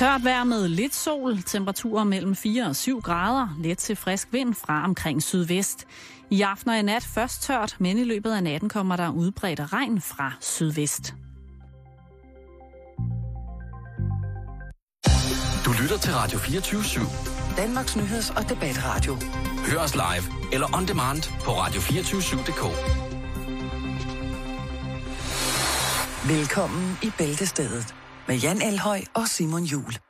Tørt vejr med lidt sol, temperaturer mellem 4 og 7 grader, let til frisk vind fra omkring sydvest. I aften og i nat først tørt, men i løbet af natten kommer der udbredt regn fra sydvest. Du lytter til Radio 24 /7. Danmarks nyheds- og debatradio. Hør os live eller on demand på radio247.dk. Velkommen i Bæltestedet med Jan Elhøj og Simon Jul.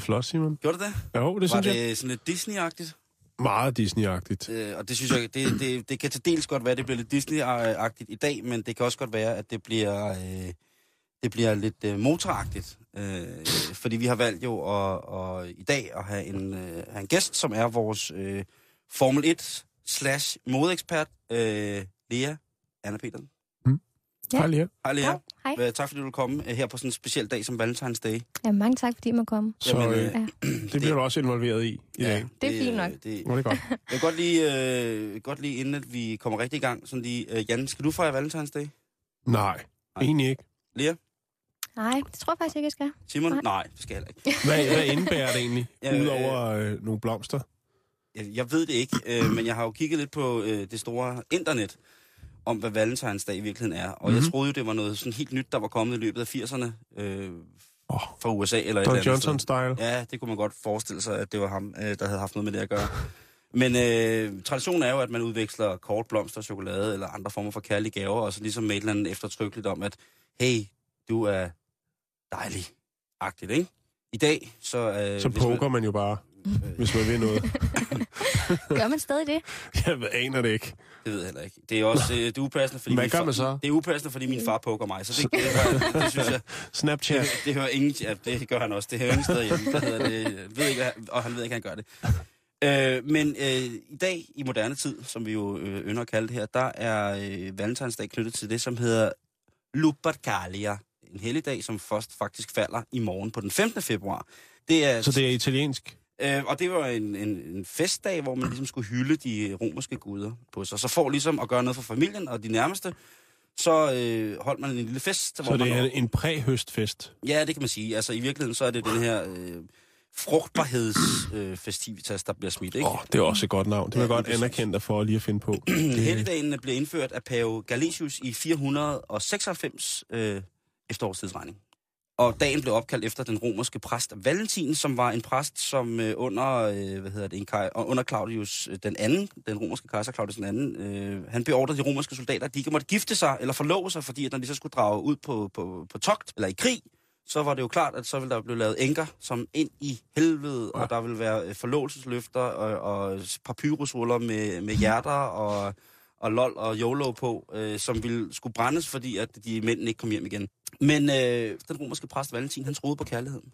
Det lyder flot, Simon. Gjorde det det? Jo, det Var synes jeg. det sådan lidt Disney-agtigt? Meget Disney-agtigt. Øh, og det synes jeg, det, det, det kan til dels godt være, at det bliver lidt Disney-agtigt i dag, men det kan også godt være, at det bliver, øh, det bliver lidt øh, motoragtigt. Øh, fordi vi har valgt jo at, og i dag at have en, øh, have en gæst, som er vores øh, Formel 1 slash modeekspert, øh, Lea Anna Petersen. Ja. Hej, Lea. Hej Lea. Hej. Hej. Øh, Tak fordi du vil komme øh, her på sådan en speciel dag som Valentine's Day. Ja, mange tak, fordi I må komme. Så Jamen, øh, øh, Ja. det bliver du også involveret i i dag. Det er fint nok. Det, Var det godt? Jeg kan godt lige, øh, godt lige inden at vi kommer rigtig i gang, sådan lige, øh, Jan, skal du fejre Valentine's Day? Nej, egentlig ikke. Lea? Nej, det tror jeg faktisk ikke, jeg skal. Simon? Nej, Nej. Nej det skal jeg heller ikke. Hvad, hvad indebærer det egentlig? Ja, Udover øh, nogle blomster? Jeg, jeg ved det ikke, øh, men jeg har jo kigget lidt på øh, det store internet, om hvad Valentine's Dag i virkeligheden er. Og mm-hmm. jeg Mhm. troede jo, det var noget sådan helt nyt, der var kommet i løbet af 80'erne øh, Åh, fra USA eller Don. Johnson-style? Ja, det kunne man godt forestille sig, at det var ham, øh, der havde haft noget med det at gøre. Men øh, traditionen er jo, at man udveksler kort, blomster, chokolade eller andre former for kærlige gaver, og så ligesom med et eller andet eftertrykkeligt om, at hey, du er dejlig. Agtigt, ikke? I dag, så... Øh, Så poker man jo bare, øh, hvis man vil noget. Gør man stadig det? Jeg aner det ikke. Det ved jeg heller ikke. Det er også øh, det er upassende, fordi... Hvad min gør far- man så? Det er upassende, fordi min far poker mig, så det, det, det, det synes jeg... Snapchat. Det, det hører ingen... Ja, det gør han også. Det hører ingen steder hjemme. Det? Jeg Ved ikke, og han ved ikke, at han gør det. Øh, men øh, i dag, i moderne tid, som vi jo øh, ynder at kalde det her, der er øh, Valentinsdag knyttet til det, som hedder Lupercalia. En helligdag, som først faktisk falder i morgen på den 15. februar. Det er, Så det er italiensk? Øh, og det var en, en, en festdag, hvor man ligesom skulle hylde de romerske guder på sig. Så for ligesom at gøre noget for familien og de nærmeste, så øh, holdt man en lille fest. Så det er en præhøstfest? Ja, det kan man sige. Altså i virkeligheden, så er det den her øh, frugtbarhedsfestivitas, øh, der bliver smidt. Ikke? Oh, det er også et godt navn. Det vil jeg Ja, godt anerkende dig for lige at finde på. Helligdagen blev indført af pave Galicius i 496 øh, efter årstidsregning. Og dagen blev opkaldt efter den romerske præst Valentin, som var en præst, som øh, under, øh, hvad hedder det, en kaj, under Claudius øh, den anden, den romerske kejser Claudius den anden, øh, han beordrede de romerske soldater, at de ikke måtte gifte sig eller forlove sig, fordi at når de så skulle drage ud på, på, på togt eller i krig, så var det jo klart, at så ville der blive lavet enker, som ind i helvede, ja. og der ville være øh, forlovelsesløfter og, og papyrusruller med, med hjerter og, og lol og YOLO på, øh, som ville skulle brændes, fordi at de mænd ikke kom hjem igen. Men øh, den romerske præst Valentin, han troede på kærligheden.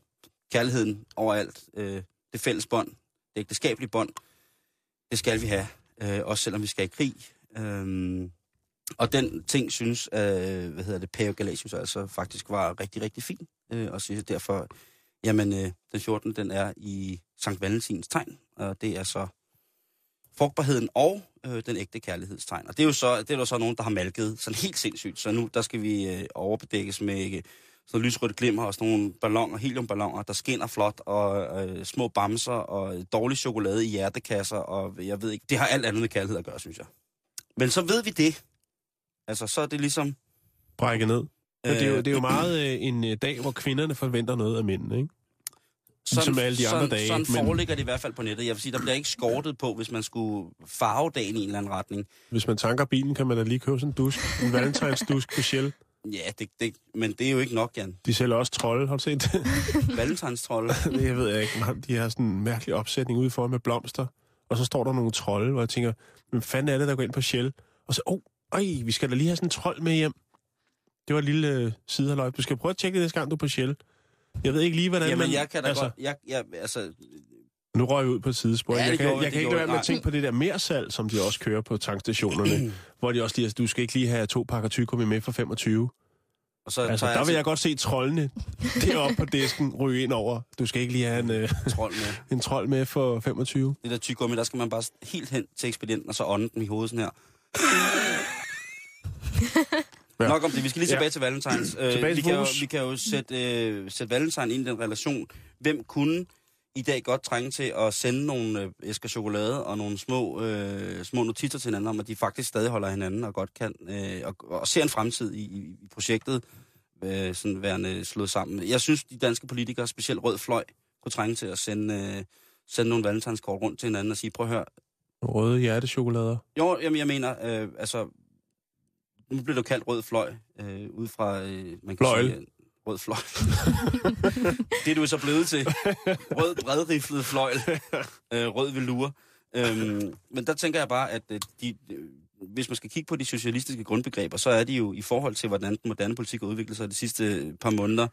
Kærligheden overalt. Øh, det fælles bånd, det ægteskabelige bånd, det skal vi have, øh, også selvom vi skal i krig. Øh, og den ting synes, øh, hvad hedder det, Pave Galatius altså faktisk var rigtig, rigtig fin. Øh, og så derfor, jamen, øh, den 14. den er i Sankt Valentins tegn, og det er så frugtbarheden og øh, den ægte kærlighedstegn. Og det er jo så, det er der så nogen, der har malket sådan helt sindssygt. Så nu der skal vi øh, overbedækkes med øh, sådan lysrødt glimmer og sådan nogle balloner, heliumballoner, der skinner flot, og øh, små bamser og dårlig chokolade i hjertekasser, og jeg ved ikke, det har alt andet med kærlighed at gøre, synes jeg. Men så ved vi det. Altså, så er det ligesom... Brække ned. Men det er jo, øh, det er jo meget øh, en øh, dag, hvor kvinderne forventer noget af mændene, ikke? Ligesom alle de andre sådan, dage, Sådan men- foreligger det i hvert fald på nettet. Jeg vil sige, der bliver ikke skortet på, hvis man skulle farve dagen i en eller anden retning. Hvis man tanker bilen, kan man da lige købe sådan en dusk. En valentines dusk på Shell. Ja, det, det, men det er jo ikke nok, Jan. De sælger også trolde, har du set det? Valentinstrolde. det jeg ved jeg ikke. Man- De har sådan en mærkelig opsætning ude for med blomster. Og så står der nogle trolde, hvor jeg tænker, hvem fanden er det, der går ind på Shell? Og så, åh, oh, øj, vi skal da lige have sådan en trold med hjem. Det var et lille øh, sidehaløj. Du skal prøve at tjekke det næste gang, du er på Shell. Jeg ved ikke lige, hvordan Jamen, man... jeg kan da altså, godt... Jeg, jeg, altså, Nu røg jeg ud på et sidespor. Ja, jeg kan, gjorde- jeg kan ikke lade være med at tænke på det der mersal, som de også kører på tankstationerne. hvor de også lige, du skal ikke lige have to pakker tyggegummi med for 25. og så Altså, der vil jeg godt se trollene deroppe på disken ryge ind over. Du skal ikke lige have en, øh, trold med. en trold med for 25. Det der tyggegummi, der skal man bare helt hen til ekspedienten, og så ånde den i hovedet sådan her. Ja. Ja. Nok om det. Vi skal lige Ja. tilbage til Valentines. Øh, Tilbage vi, til kan jo, vi kan jo sætte, øh, sætte Valentine ind i den relation. Hvem kunne i dag godt trænge til at sende nogle øh, æsker chokolade og nogle små, øh, små notitser til hinanden om, at de faktisk stadig holder hinanden og godt kan, øh, og, og ser en fremtid i, i, i projektet, øh, sådan værende slået sammen. Jeg synes, de danske politikere, specielt Rød Fløj, kunne trænge til at sende, øh, sende nogle valentinskort rundt til hinanden og sige, prøv at høre, Røde hjertechokolader. jo, jamen, jeg mener, øh, altså, nu bliver det kaldt rød fløj, øh, ud fra, øh, man kan Fløjl. sige, øh, rød fløj. det er du så blevet til. Rød bredriflet fløjl. øh, rød velure. Øhm, men der tænker jeg bare, at øh, de, øh, hvis man skal kigge på de socialistiske grundbegreber, så er de jo i forhold til, hvordan den moderne politik har udviklet sig de sidste par måneder,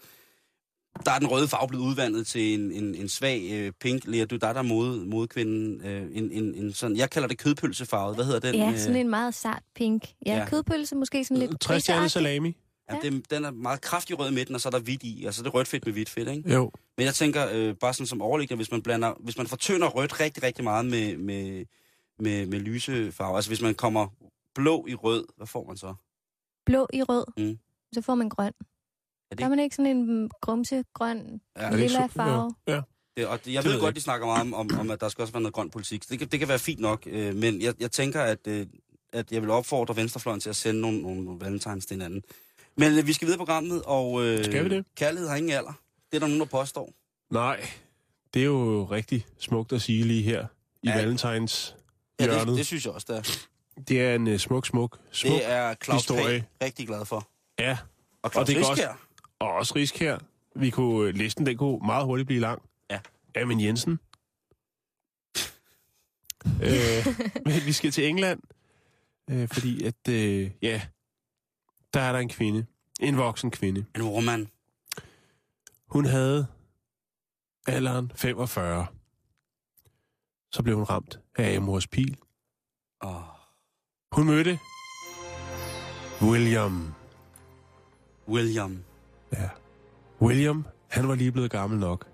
der er den røde farve blevet udvandet til en, en, en svag øh, pink Lea Du der der mod, modkvinden. Øh, en, en, en sådan, jeg kalder det kødpølsefarvet. Hvad hedder den? Ja, øh, sådan en meget sart pink. Ja, Ja. kødpølse måske sådan lidt Træstjerne salami. ja, det, den er meget kraftig rød i midten, og så er der hvidt i. Altså det er rødt fedt med hvidt fedt, ikke? Jo. Men jeg tænker, øh, bare sådan som overliggende, hvis man blander, hvis man fortynder rødt rigtig, rigtig meget med, med, med, med lyse farver, altså hvis man kommer blå i rød, hvad får man så? Blå i rød. Mm. Så får man grøn. Det Der er man ikke sådan en grumse, grøn, Ja, Er det lilla farve. Ja. Det, og det, jeg Det ved godt, ikke. de snakker meget om, om, om, at der skal også være noget grøn politik. Det kan, det kan være fint nok, øh, men jeg, jeg tænker, at, øh, at jeg vil opfordre Venstrefløjen til at sende nogle, nogle valentines til hinanden. Men øh, vi skal videre på programmet, og øh, Skal vi det? kærlighed har ingen alder. Det er der nogen, der påstår. Nej, det er jo rigtig smukt at sige lige her i Ja. Valentines Ja, det, det synes jeg også, det er. Det er en uh, smuk, smuk, smuk. Det er Claus historie. Rigtig glad for. Ja, Og Claus Og det kan Riskær. Og også risk her. Vi kunne, øh, listen den kunne meget hurtigt blive lang. Ja. Amin Jensen. øh, men vi skal til England, øh, fordi at, øh, ja, der er der en kvinde. En voksen kvinde. En woman. Hun havde alderen 45. Så blev hun ramt af Amors pil. Oh. Hun mødte William. William. Ja. William, han var lige blevet gammel nok.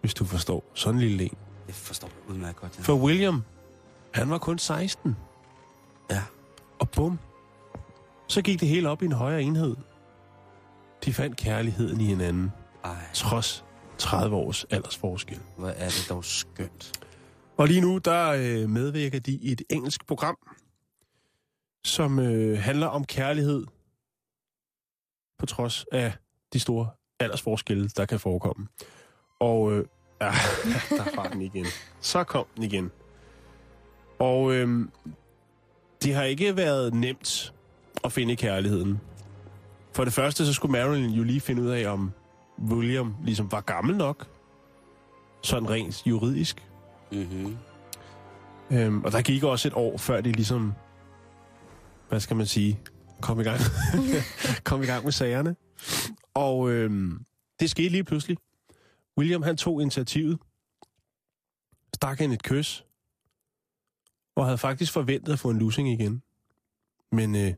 Hvis du forstår. Sådan en lille en. Det forstår jeg udmærket godt. Ja. For William, han var kun 16. Ja. Og bum. Så gik det hele op i en højere enhed. De fandt kærligheden i hinanden, Ej, trods 30 års aldersforskel. hvor er det dog skønt. Og lige nu, der øh, medvirker de i et engelsk program, som øh, handler om kærlighed, på trods af de store aldersforskelle, der kan forekomme. Og øh, ja, der var den igen. Så kom den igen. Og øh, det har ikke været nemt at finde kærligheden. For det første, så skulle Marilyn jo lige finde ud af, om William ligesom var gammel nok, sådan rent juridisk. Mm-hmm. Øhm, og der gik også et år, før det ligesom, hvad skal man sige, kom i gang, kom i gang med sagerne. Og øhm, det skete lige pludselig. William, han tog initiativet, stak hende et kys, og havde faktisk forventet at få en lussing igen. Men øh,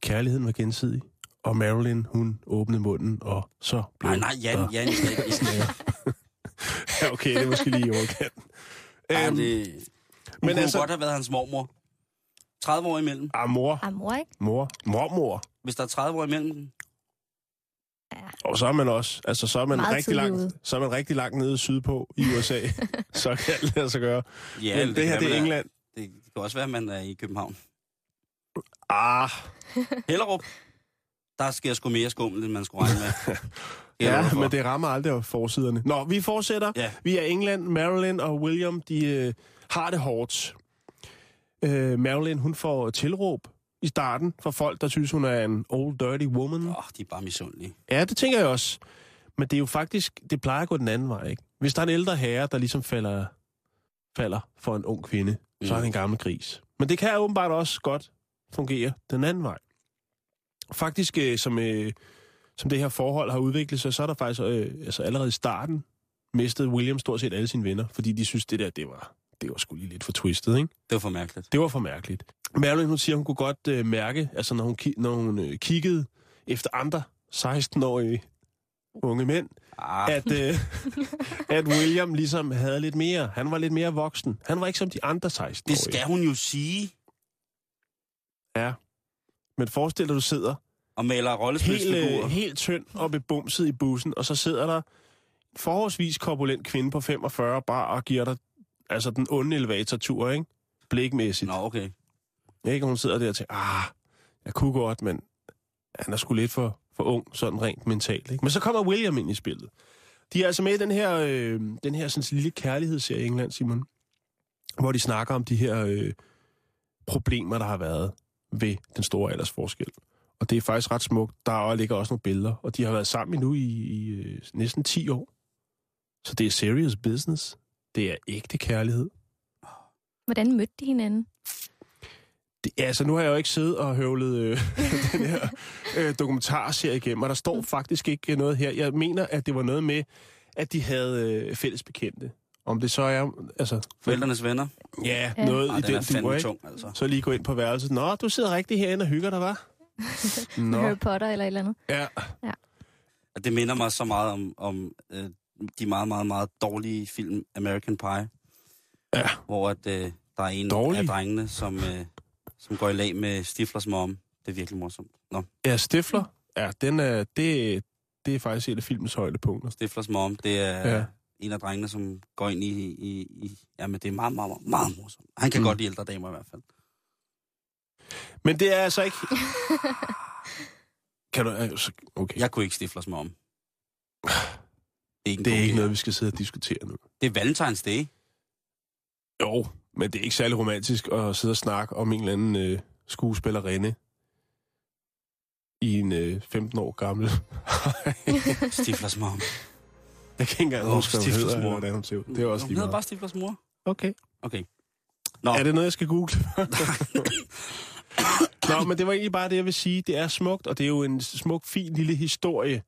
kærligheden var gensidig, og Marilyn, hun åbnede munden, og så blev... Nej, nej, Jan, der- Jan, skal ikke. Ja, okay, det er måske lige i overkanten. Øhm, det, hun men kunne altså- godt have været hans mormor. 30 år imellem. ah, mor, Ah, mor, ikke? mor, mormor. Hvis der er 30 år imellem, Og så er man også, altså så er man Meget rigtig langt, ude. så er man rigtig langt nede sydpå i USA. så kan det lade sig gøre. ja, Men det her, kan det er England. Det, det kan også være, at man er i København. Ah, Hellerup, der sker sgu mere skummel, end man skulle regne med. Det er ja, men det rammer aldrig af forsiderne. Nå, vi fortsætter. Ja. Vi er England. Marilyn og William, de øh, har det hårdt. Øh, Marilyn, hun får tilråb i starten fra folk, der synes, hun er en old dirty woman. Åh, de er bare misundelige. Ja, det tænker jeg også. Men det er jo faktisk, det plejer at gå den anden vej, ikke? Hvis der er en ældre herre, der ligesom falder, falder for en ung kvinde, mm. så er han en gammel gris. Men det kan åbenbart også godt fungere den anden vej. Faktisk, øh, som, øh, som det her forhold har udviklet sig, så er der faktisk øh, altså allerede i starten mistet William stort set alle sine venner, fordi de synes, det der, det var, det var sgu lige lidt for twistet, ikke? Det var for mærkeligt. Det var for mærkeligt. Marilyn, hun siger, hun kunne godt øh, mærke, altså når hun, ki- når hun øh, kiggede efter andre 16-årige unge mænd, Ah, at, øh, at William ligesom havde lidt mere. Han var lidt mere voksen. Han var ikke som de andre 16-årige. det skal hun jo sige, Ja. Men forestil dig, du sidder og maler helt, rollespilsfigurer. øh, helt tynd og bebumset i bussen, og så sidder der forholdsvis korpulent kvinde på 45 bare og giver dig altså den onde elevatortur, ikke? Blikmæssigt. Nå, okay. Ikke? Hun sidder der og tænker, ah, jeg kunne godt, men han er sgu lidt for, for ung, sådan rent mentalt. Ikke? Men så kommer William ind i spillet. De er altså med i den her, øh, den her sådan, lille kærlighedsserie i England, Simon, hvor de snakker om de her øh, problemer, der har været ved den store aldersforskel. Og det er faktisk ret smukt. Der ligger også nogle billeder, og de har været sammen nu i, i øh, næsten 10 år. Så det er serious business. Det er ægte kærlighed. Hvordan mødte de hinanden? Det, altså, nu har jeg jo ikke siddet og høvlet øh, den her øh, dokumentarserie igennem, og der står faktisk ikke noget her. Jeg mener, at det var noget med, at de havde øh, fælles bekendte. Om det så er, altså... Forældrenes venner. Ja, Ja. noget Ej, i den den ikke? tung, altså. Så lige gå ind på værelset. Nå, du sidder rigtig herinde og hygger dig, var? Nå, Harry Potter eller et eller andet? ja. Og Det minder mig så meget om, om øh, de meget, meget, meget dårlige film American Pie. Ja. Hvor at, øh, der er en Dårlig? af drengene, som, øh, som går i lag med Stiflers mom. Det er virkelig morsomt. Nå, Ja, Stifler. Ja, den er, det, det er faktisk et af filmens højdepunkter. Stiflers mom, det er Ja. en af drengene, som går ind i... i, i jamen, det er meget, meget, meget, meget morsomt. Han kan Mm. mm. godt lide ældre damer i hvert fald. Men det er altså ikke... Kan du... altså, Okay. Jeg kunne ikke Stiflers mom. Det er ikke, Det er ikke noget, vi skal sidde og diskutere nu. Det er Valentine's Day. Jo, men det er ikke særlig romantisk at sidde og snakke om en eller anden øh, skuespillerinde i en øh, 15 år gammel. Stiflers mom. Jeg kan ikke engang Åh, huske, hvad hun hedder, mor. hvordan hun ser ud. Det er også lige meget. bare Stiflers mor. Okay. Okay. Nå, Er det noget, jeg skal google? Nå, men det var egentlig bare det, jeg vil sige. Det er smukt, og det er jo en smuk, fin lille historie,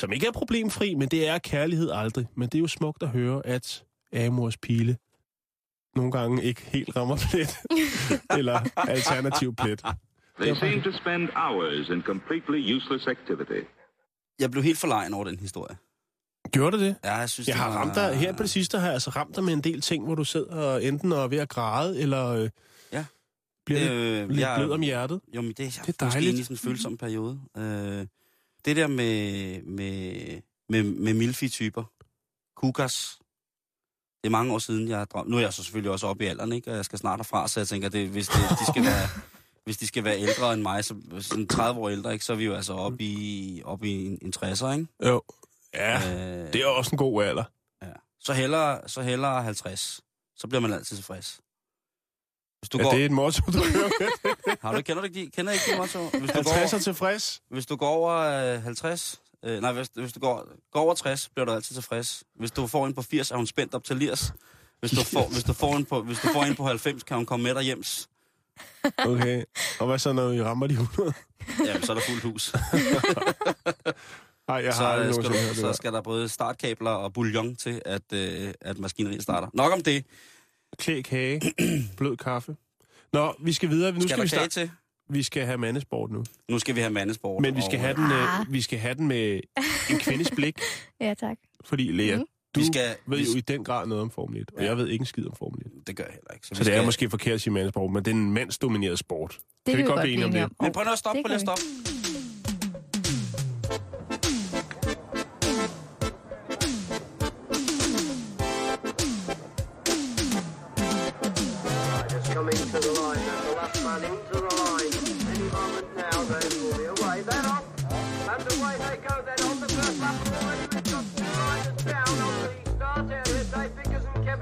som ikke er problemfri, men det er kærlighed aldrig. Men det er jo smukt at høre, at Amors pile nogle gange ikke helt rammer plet, eller alternativ plet. They seem to spend hours in completely useless activity. jeg blev helt forlegen over den historie. Gjorde det det? Ja, jeg synes, Jeg det har var... ramt dig, her på det sidste har jeg altså ramt dig med en del ting, hvor du sidder enten og er ved at græde, eller øh, Ja. bliver lidt, Øh, lidt jeg- blød om hjertet. Jo, men det, jeg Det er det er dejligt. i sådan en følsom periode. Øh, det der med, med, med, med milfi-typer, kukas, det er mange år siden, jeg har drømt. Nu er jeg så selvfølgelig også oppe i alderen, ikke? og jeg skal snart herfra, så jeg tænker, det, hvis, det, de skal være, hvis de skal være ældre end mig, så sådan 30 år ældre, ikke? så er vi jo altså oppe i, oppe i en, en 60'er, ikke? Jo. Ja, Øh, det er også en god alder. ja. Så hellere, så hellere 50. Så bliver man altid tilfreds. Hvis du Ja, går, det er et motto, du hører. har du, kender du ikke de, kender ikke de motto? Hvis du går 50 over- er tilfreds. Hvis du går over øh, 50, øh, nej, hvis, hvis du går, går over 60, bliver du altid tilfreds. Hvis du får en på 80, er hun spændt op til lirs. Hvis du får, hvis du får, en, på, hvis du får en på 90, kan hun komme med dig hjems. Okay. Og hvad så, når vi rammer de 100? Jamen, så er der fuldt hus. Nej, jeg så, har aldrig skal du, det så der. skal der både startkabler og bouillon til, at, øh, at maskineriet starter. Nok om det. Klæ kage, blød kaffe. Nå, vi skal videre. Nu Skal, skal, der vi, starte. til? vi skal have mandesport nu. Nu skal vi have mandesport. Men vi skal, have øh, den, Ah. øh, vi skal have den med en kvindes blik. Ja, tak. Fordi, Lea, Mhm. du Vi skal- ved vi- jo i den grad noget om Formel 1, og Ja. jeg ved ikke en skid om Formel 1. Det gør jeg heller ikke. Så vi det er skal- måske forkert at sige mandesport, men det er en mandsdomineret sport. Det Kan vi kan godt blive enige om det? Men prøv nu at stoppe, prøv at stoppe.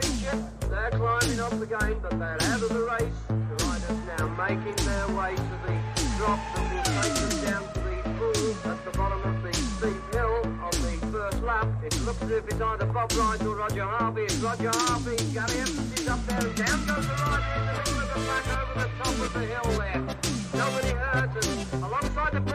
Chip. They're climbing up again, but they're out of the race. The riders now making their way to the drop that will take them down to the pool at the bottom of the steep hill on the first lap. It looks as if it's either Bob Wright or Roger Harvey. It's Roger Harvey. Gary Evans up there and down goes the rider in the middle of the pack over the top of the hill there. Nobody hurt and alongside the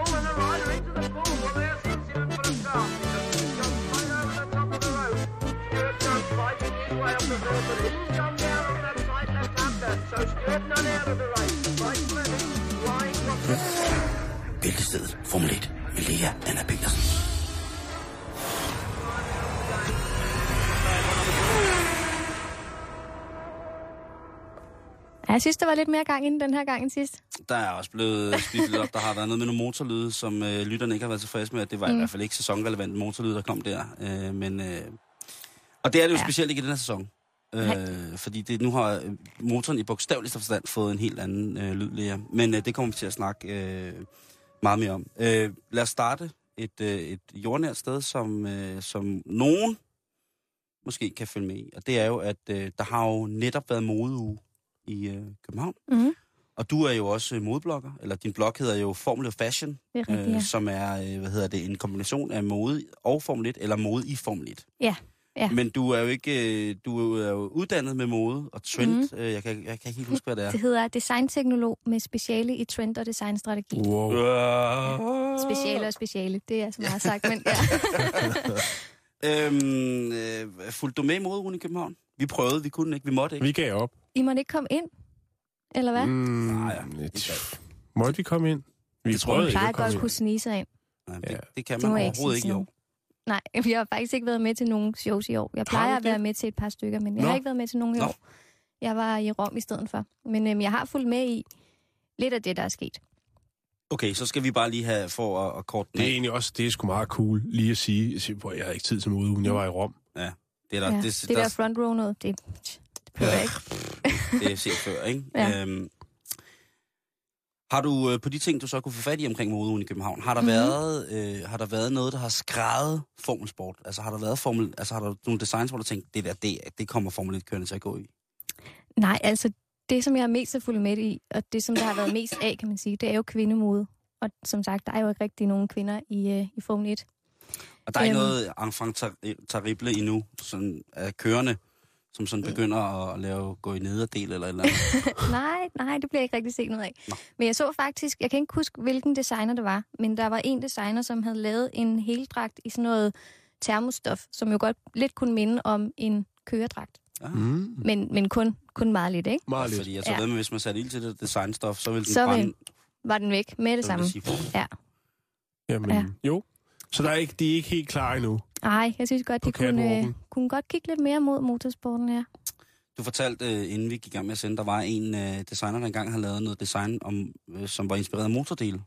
Bæltestedet Formel 1 med Lea Anna Petersen. Ja, jeg synes, der var lidt mere gang inden den her gang end sidst. Der er også blevet spist lidt op. Der har været noget med nogle motorlyde, som øh, lytterne ikke har været tilfredse med. Det var mm. i hvert fald ikke sæsonrelevant motorlyde, der kom der. Øh, men, øh, og det er det jo. Ja. specielt ikke i den her sæson. Øh, fordi det, nu har øh, motoren i bogstaveligste forstand fået en helt anden øh, lyd, Lea. Men øh, det kommer vi til at snakke øh, meget mere om. Øh, lad os starte et, øh, et jordnært sted, som, øh, som nogen måske kan følge med i. Og det er jo, at øh, der har jo netop været modeuge i øh, København. Mm-hmm. Og du er jo også øh, modeblogger, eller din blog hedder jo Formula Fashion, Det er rigtigt, ja. som er, øh, hvad hedder det, en kombination af mode og Formel 1, eller mode i Formel 1. Ja, ja. Men du er jo ikke, øh, du er jo uddannet med mode og trend. Mm. Jeg, kan, jeg kan ikke helt huske, hvad det er. Det hedder designteknolog med speciale i trend- og designstrategi. Wow. Øh. Speciale og speciale, det er så meget sagt, men ja. Øhm, øh, fulgte du med i modeugen i København? Vi prøvede, vi kunne ikke, vi måtte ikke. Vi gav op. I måtte ikke komme ind, eller hvad? Mm. Nej, ja. et- Måtte vi komme ind? Vi Det prøvede ikke plejer at godt komme at ind. kunne snige sig ind. Nej, det, Ja. det kan Det man ikke overhovedet ikke år. Nej, vi har faktisk ikke været med til nogen shows i år. Jeg plejer at være med til et par stykker, men jeg Nå. har ikke været med til nogen i Nå. år. Jeg var i Rom i stedet for. Men øhm, jeg har fulgt med i lidt af det, der er sket. Okay, så skal vi bare lige have for at, at korte den Det er egentlig også, det er sgu meget cool lige at sige, jeg, "Prøv, jeg havde ikke tid til modeugen, jeg var i Rom. Det er der, Ja. det, Det, der der, front row noget, det, det behøver jeg ikke. det er set før, ikke? Ja. Øhm, har du øh, på de ting, du så kunne få fat i omkring modeugen i København, har der, Mhm. mm-hmm. været, øh, har der været noget, der har skrevet formelsport? Altså har der været formel, altså har der nogle designs, hvor du tænkte, det der, det, det kommer Formel 1 kørende til at gå i? Nej, altså det, som jeg er mest fulgt med i, og det, som der har været mest af, kan man sige, det er jo kvindemode. Og som sagt, der er jo ikke rigtig nogen kvinder i, øh, i Formel 1. Og der er ikke Øhm. noget enfant terrible endnu, sådan af kørende, som sådan begynder at lave gå i nederdel eller eller nej, nej, det bliver ikke rigtig set noget af. Nå. Men jeg så faktisk, jeg kan ikke huske, hvilken designer det var, men der var en designer, som havde lavet en heldragt i sådan noget termostof, som jo godt lidt kunne minde om en køredragt. Mm. Men, men kun, kun meget lidt, ikke? Meget lidt. Fordi jeg så Ja. ved, hvis man satte ild til det designstof, så ville den Så vil- brænde. Var den væk med det så samme? det sige, Ja. Jamen, Ja. jo. Så der er ikke, de er ikke helt klar endnu. Nej, jeg synes godt, de kunne, øh, kunne godt kigge lidt mere mod motorsporten her. Du fortalte, øh, inden vi gik i gang med at sende, der var en øh, designer, der engang havde lavet noget design, om, øh, som var inspireret af motordele.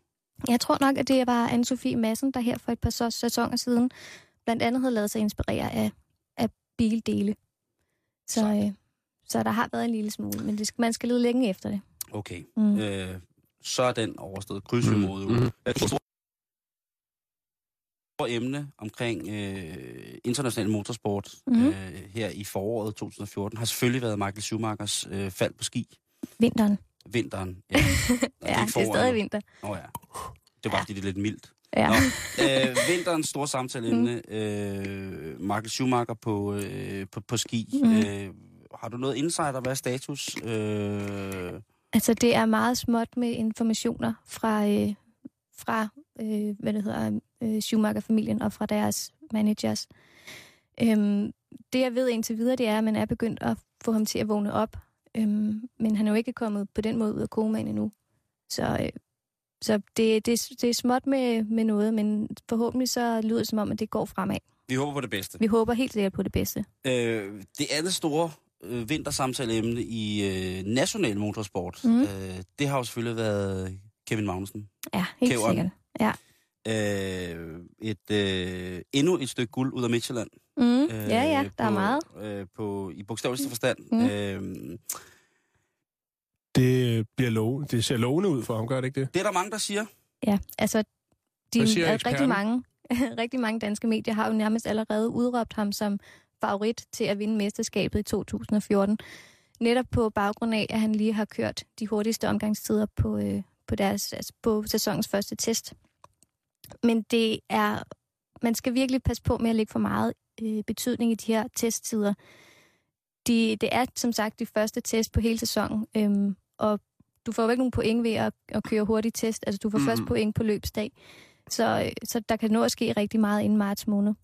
Jeg tror nok, at det var Anne-Sophie Madsen, der her for et par så- sæsoner siden blandt andet havde lavet sig inspirere af, af bildele. Så, øh, så der har været en lille smule, men det skal, man skal lede længe efter det. Okay. Mm. Øh, så er den overstået. Krydsfuld Mm, mod mm. Emne omkring øh, international motorsport Mhm. øh, her i foråret 2014 har selvfølgelig været Michael Schumachers øh, fald på ski Vinteren. vinteren. Ja, Ja, det er stadig vinter. Nå ja. Det var Ja. fordi, det er lidt mildt. Ja. Nå, øh, vinterens store samtaleemne. Mm. Øh, Michael Schumacher på, øh, på, på ski. Mm. Øh, har du noget insider? Hvad er status? Øh, Altså, det er meget småt med informationer fra, øh, fra øh, hvad det hedder, øh, Schumacher-familien og fra deres managers. Øhm, det, jeg ved indtil videre, det er, at man er begyndt at få ham til at vågne op. Øhm, men han er jo ikke kommet på den måde ud af komaen endnu. Så, øh, så det, det, det er småt med, med noget, men forhåbentlig så lyder det som om, at det går fremad. vi håber på det bedste. Vi håber helt sikkert på det bedste. Øh, det andet store øh, vintersamtaleemne i øh, national motorsport, Mhm. øh, det har jo selvfølgelig været Kevin Magnussen. Ja, helt Kæveren. sikkert. Ja. Øh, et, øh, endnu et stykke guld ud af Midtjylland. Mm, Øh, ja, ja, der er på, meget. Øh, på, I bogstaveligste forstand. Mm. Øh, Det, bliver lov, det ser lovende ud for ham, gør det ikke det? det er der mange, der siger. Ja, altså, de, siger er eksperten? rigtig mange, rigtig mange danske medier har jo nærmest allerede udråbt ham som favorit til at vinde mesterskabet i 2014. Netop på baggrund af, at han lige har kørt de hurtigste omgangstider på, øh, på, deres, altså på sæsonens første test. Men det er, man skal virkelig passe på med at lægge for meget øh, betydning i de her testtider. De, det er som sagt de første test på hele sæsonen, øhm, og du får jo ikke nogen point ved at, at køre hurtigt test. Altså, du får mm. først point på løbsdag. Så, øh, så der kan nå at ske rigtig meget inden marts måned.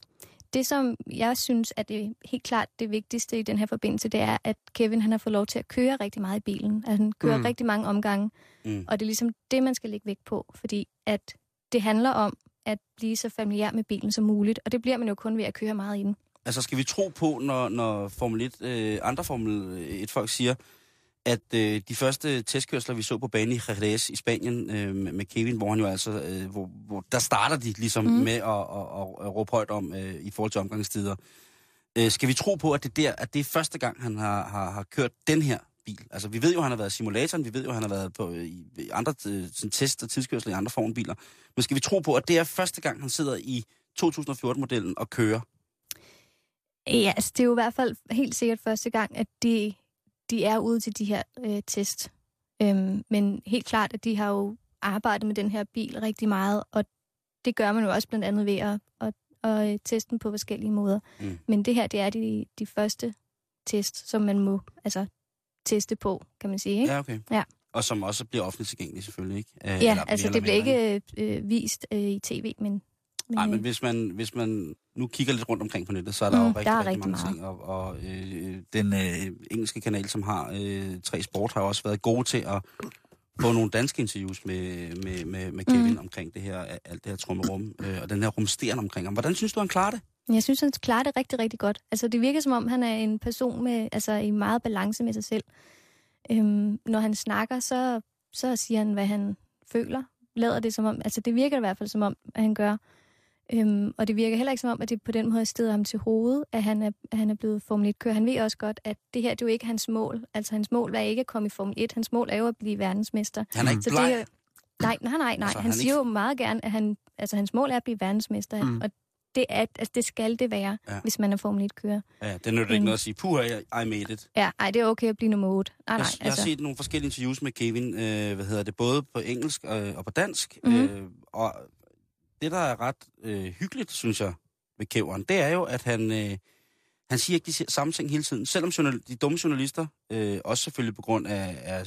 det, som jeg synes er det helt klart det vigtigste i den her forbindelse, det er, at Kevin han har fået lov til at køre rigtig meget i bilen. Altså, han kører mm. rigtig mange omgange, Mm. og det er ligesom det, man skal lægge vægt på, fordi at det handler om at blive så familiær med bilen som muligt, og det bliver man jo kun ved at køre meget i den. Altså, skal vi tro på, når, når Formel 1, øh, andre Formel 1-folk siger, at øh, de første testkørsler, vi så på banen i Jerez i Spanien øh, med, Kevin, hvor han jo altså, øh, hvor, hvor, der starter de ligesom mm. Med at, at, at, at råbe højt om øh, i forhold til omgangstider. Øh, skal vi tro på, at det, der, at det er første gang, han har, har, har kørt den her bil? Altså, vi ved jo, at han har været i simulatoren, vi ved jo, at han har været på, i, i andre øh, sådan test- og tidskørsler i andre formbiler. Men skal vi tro på, at det er første gang, han sidder i 2014-modellen og kører? Ja, altså det er jo i hvert fald helt sikkert første gang, at de, de er ude til de her øh, test. Øhm, men helt klart, at de har jo arbejdet med den her bil rigtig meget, og det gør man jo også blandt andet ved at, at, at øh, teste den på forskellige måder. Mm. Men det her, det er de, de første test, som man må altså, teste på, kan man sige. Ikke? Ja, okay. Ja. Og som også bliver offentligt tilgængelig, selvfølgelig, ikke? Øh, Ja, altså det bliver ikke øh, vist øh, i tv, men... men Nej, men øh, hvis man, hvis man nu kigger lidt rundt omkring på nettet, så er der Mm, jo der rigtig, er rigtig, rigtig mange meget. ting. Og, og øh, den øh, engelske kanal, som har øh, tre sport, har også været gode til at få nogle danske interviews med, med, med, med Kevin mm. omkring det her, alt det her trummerum, øh, og den her rumsteren omkring ham. Hvordan synes du, han klarer det? Jeg synes, han klarer det rigtig, rigtig godt. Altså, det virker som om, han er en person med, altså, i meget balance med sig selv. Øhm, når han snakker, så, så siger han, hvad han føler. Lader det som om, altså det virker i hvert fald som om, at han gør. Øhm, og det virker heller ikke som om, at det på den måde steder ham til hovedet, at han er, at han er blevet Formel 1-kører. Han ved også godt, at det her det er jo ikke hans mål. Altså hans mål er ikke at komme i Formel 1. Hans mål er jo at blive verdensmester. Han er ikke Så bleg. det, nej, nej, nej, nej. Altså, han han er siger ikke- jo meget gerne, at han, altså, hans mål er at blive verdensmester. Mm. Og det, er, altså, det skal det være, Ja. hvis man er Formel 1-kører. Ja, det nytter ikke noget at sige, puha, I made it. Ja, ej, det er okay at blive nummer 8. Nej, nej, jeg, jeg har set nogle forskellige interviews med Kevin, øh, hvad hedder det, både på engelsk øh, og på dansk. Mhm. Øh, og det, der er ret øh, hyggeligt, synes jeg, ved Kæveren, det er jo, at han, øh, han siger ikke de samme ting hele tiden. Selvom journal, de dumme journalister, øh, også selvfølgelig på grund af, af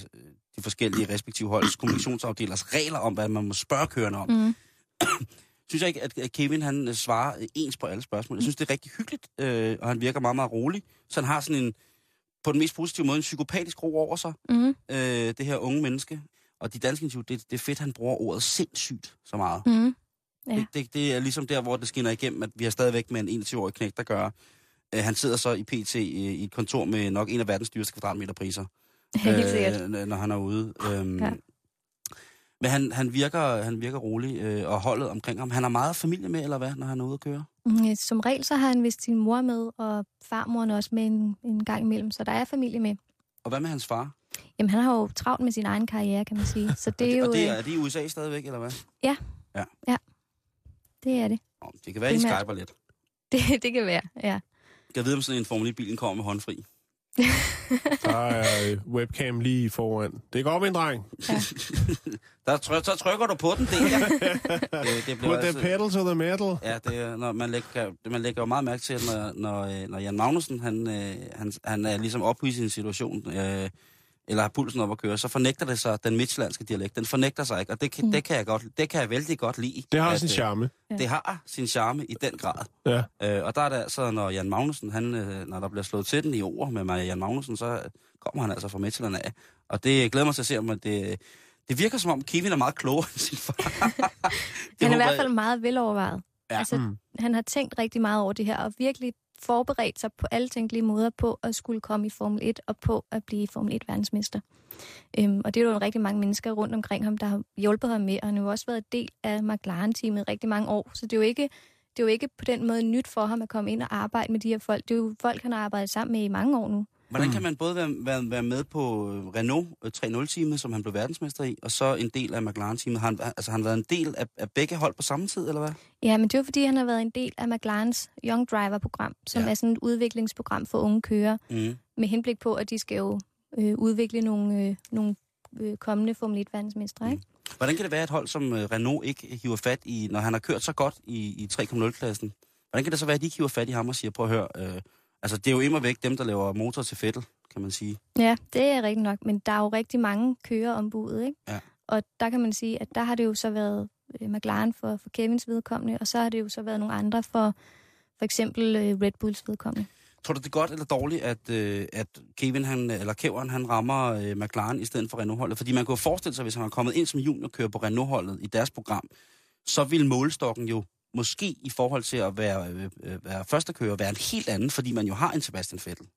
de forskellige respektive holds kommunikationsafdelers regler om, hvad man må spørge kørende om, Mm. Synes jeg ikke, at Kevin han øh, svarer øh, ens på alle spørgsmål. Jeg synes, det er rigtig hyggeligt, øh, og han virker meget, meget rolig. Så han har sådan en, på den mest positive måde, en psykopatisk ro over sig, Mm. øh, det her unge menneske. Og de danske interview, det, det er fedt, han bruger ordet sindssygt så meget. Mm. Ja. Det, det, det er ligesom der, hvor det skinner igennem, at vi har stadigvæk med en 21-årig knæk, der gør. Øh, han sidder så i PT i, i et kontor med nok en af verdens dyreste kvadratmeterpriser. Helt sikkert. Øh, når han er ude. Øhm, Ja. Men han, han, virker, han virker rolig, øh, og holdet omkring ham. Han har meget familie med, eller hvad, når han er ude at køre? Mm, Som regel så har han vist sin mor med, og farmoren også med en, en gang imellem, så der er familie med. Og hvad med hans far? Jamen, han har jo travlt med sin egen karriere, kan man sige. Så det er jo... og det er, øh, er de i USA stadigvæk, eller hvad? det er det. Det kan være, de Primært. skyper lidt. det. Det kan være, ja. Jeg vide, om sådan en Formel 1-bil kommer med håndfri. Der er øh, webcam lige foran. Det går en dreng. Der tryk, så trykker du på den der. det, det Put the pedal to the metal. Ja, det når man lægger, man lægger jo meget mærke til, når, når, øh, når Jan Magnussen, han, øh, han, han er ligesom oppe i sin situation, øh, eller har pulsen op at køre, så fornægter det sig, den midtjyllandske dialekt, den fornægter sig ikke, og det, kan- Mm. det, kan, jeg godt, det kan jeg vældig godt lide. Det har at, sin øh, charme. Det har sin charme i den grad. Ja. Øh, og der er det altså, når Jan Magnussen, han, øh, når der bliver slået til den i ord med mig, Jan Magnussen, så kommer han altså fra Midtjylland af. Og det glæder mig til at se, om at det, det virker som om Kevin er meget klogere end sin far. Han er i hvert fald meget velovervejet. Ja. Altså, Mm. han har tænkt rigtig meget over det her, og virkelig forberedt sig på alle tænkelige måder på at skulle komme i Formel 1 og på at blive Formel 1 verdensmester. Øhm, og det er jo rigtig mange mennesker rundt omkring ham, der har hjulpet ham med, og han har jo også været del af McLaren-teamet rigtig mange år, så det er jo ikke det er jo ikke på den måde nyt for ham at komme ind og arbejde med de her folk. Det er jo folk, han har arbejdet sammen med i mange år nu. Hvordan kan man både være, være, være med på øh, Renault øh, 3.0-teamet, som han blev verdensmester i, og så en del af McLaren-teamet? Har han, altså, har han været en del af, af begge hold på samme tid, eller hvad? Ja, men det er jo fordi, han har været en del af McLarens Young Driver-program, som Ja. er sådan et udviklingsprogram for unge kører, Mm. med henblik på, at de skal jo øh, udvikle nogle, øh, nogle øh, kommende Formel 1-verdensmestre, ikke? Hvordan kan det være, at et hold som øh, Renault ikke hiver fat i, når han har kørt så godt i, i 3.0-klassen? Hvordan kan det så være, at de ikke hiver fat i ham og siger, prøv at høre, øh, altså det er jo immer væk dem, der laver motor til Fettel, kan man sige. Ja, det er rigtigt nok, men der er jo rigtig mange kører ombud, ikke? Ja. Og der kan man sige, at der har det jo så været øh, McLaren for, for Kevins vedkommende, og så har det jo så været nogle andre for, for eksempel øh, Red Bulls vedkommende. Tror du, det er godt eller dårligt, at, øh, at Kevin, han, eller Kevin, han rammer øh, McLaren i stedet for Renault-holdet? Fordi man kunne forestille sig, hvis han var kommet ind som juniorkører på Renault-holdet i deres program, så ville målestokken jo måske i forhold til at være, øh, øh, være førstekører være en helt anden, fordi man jo har en Sebastian Vettel.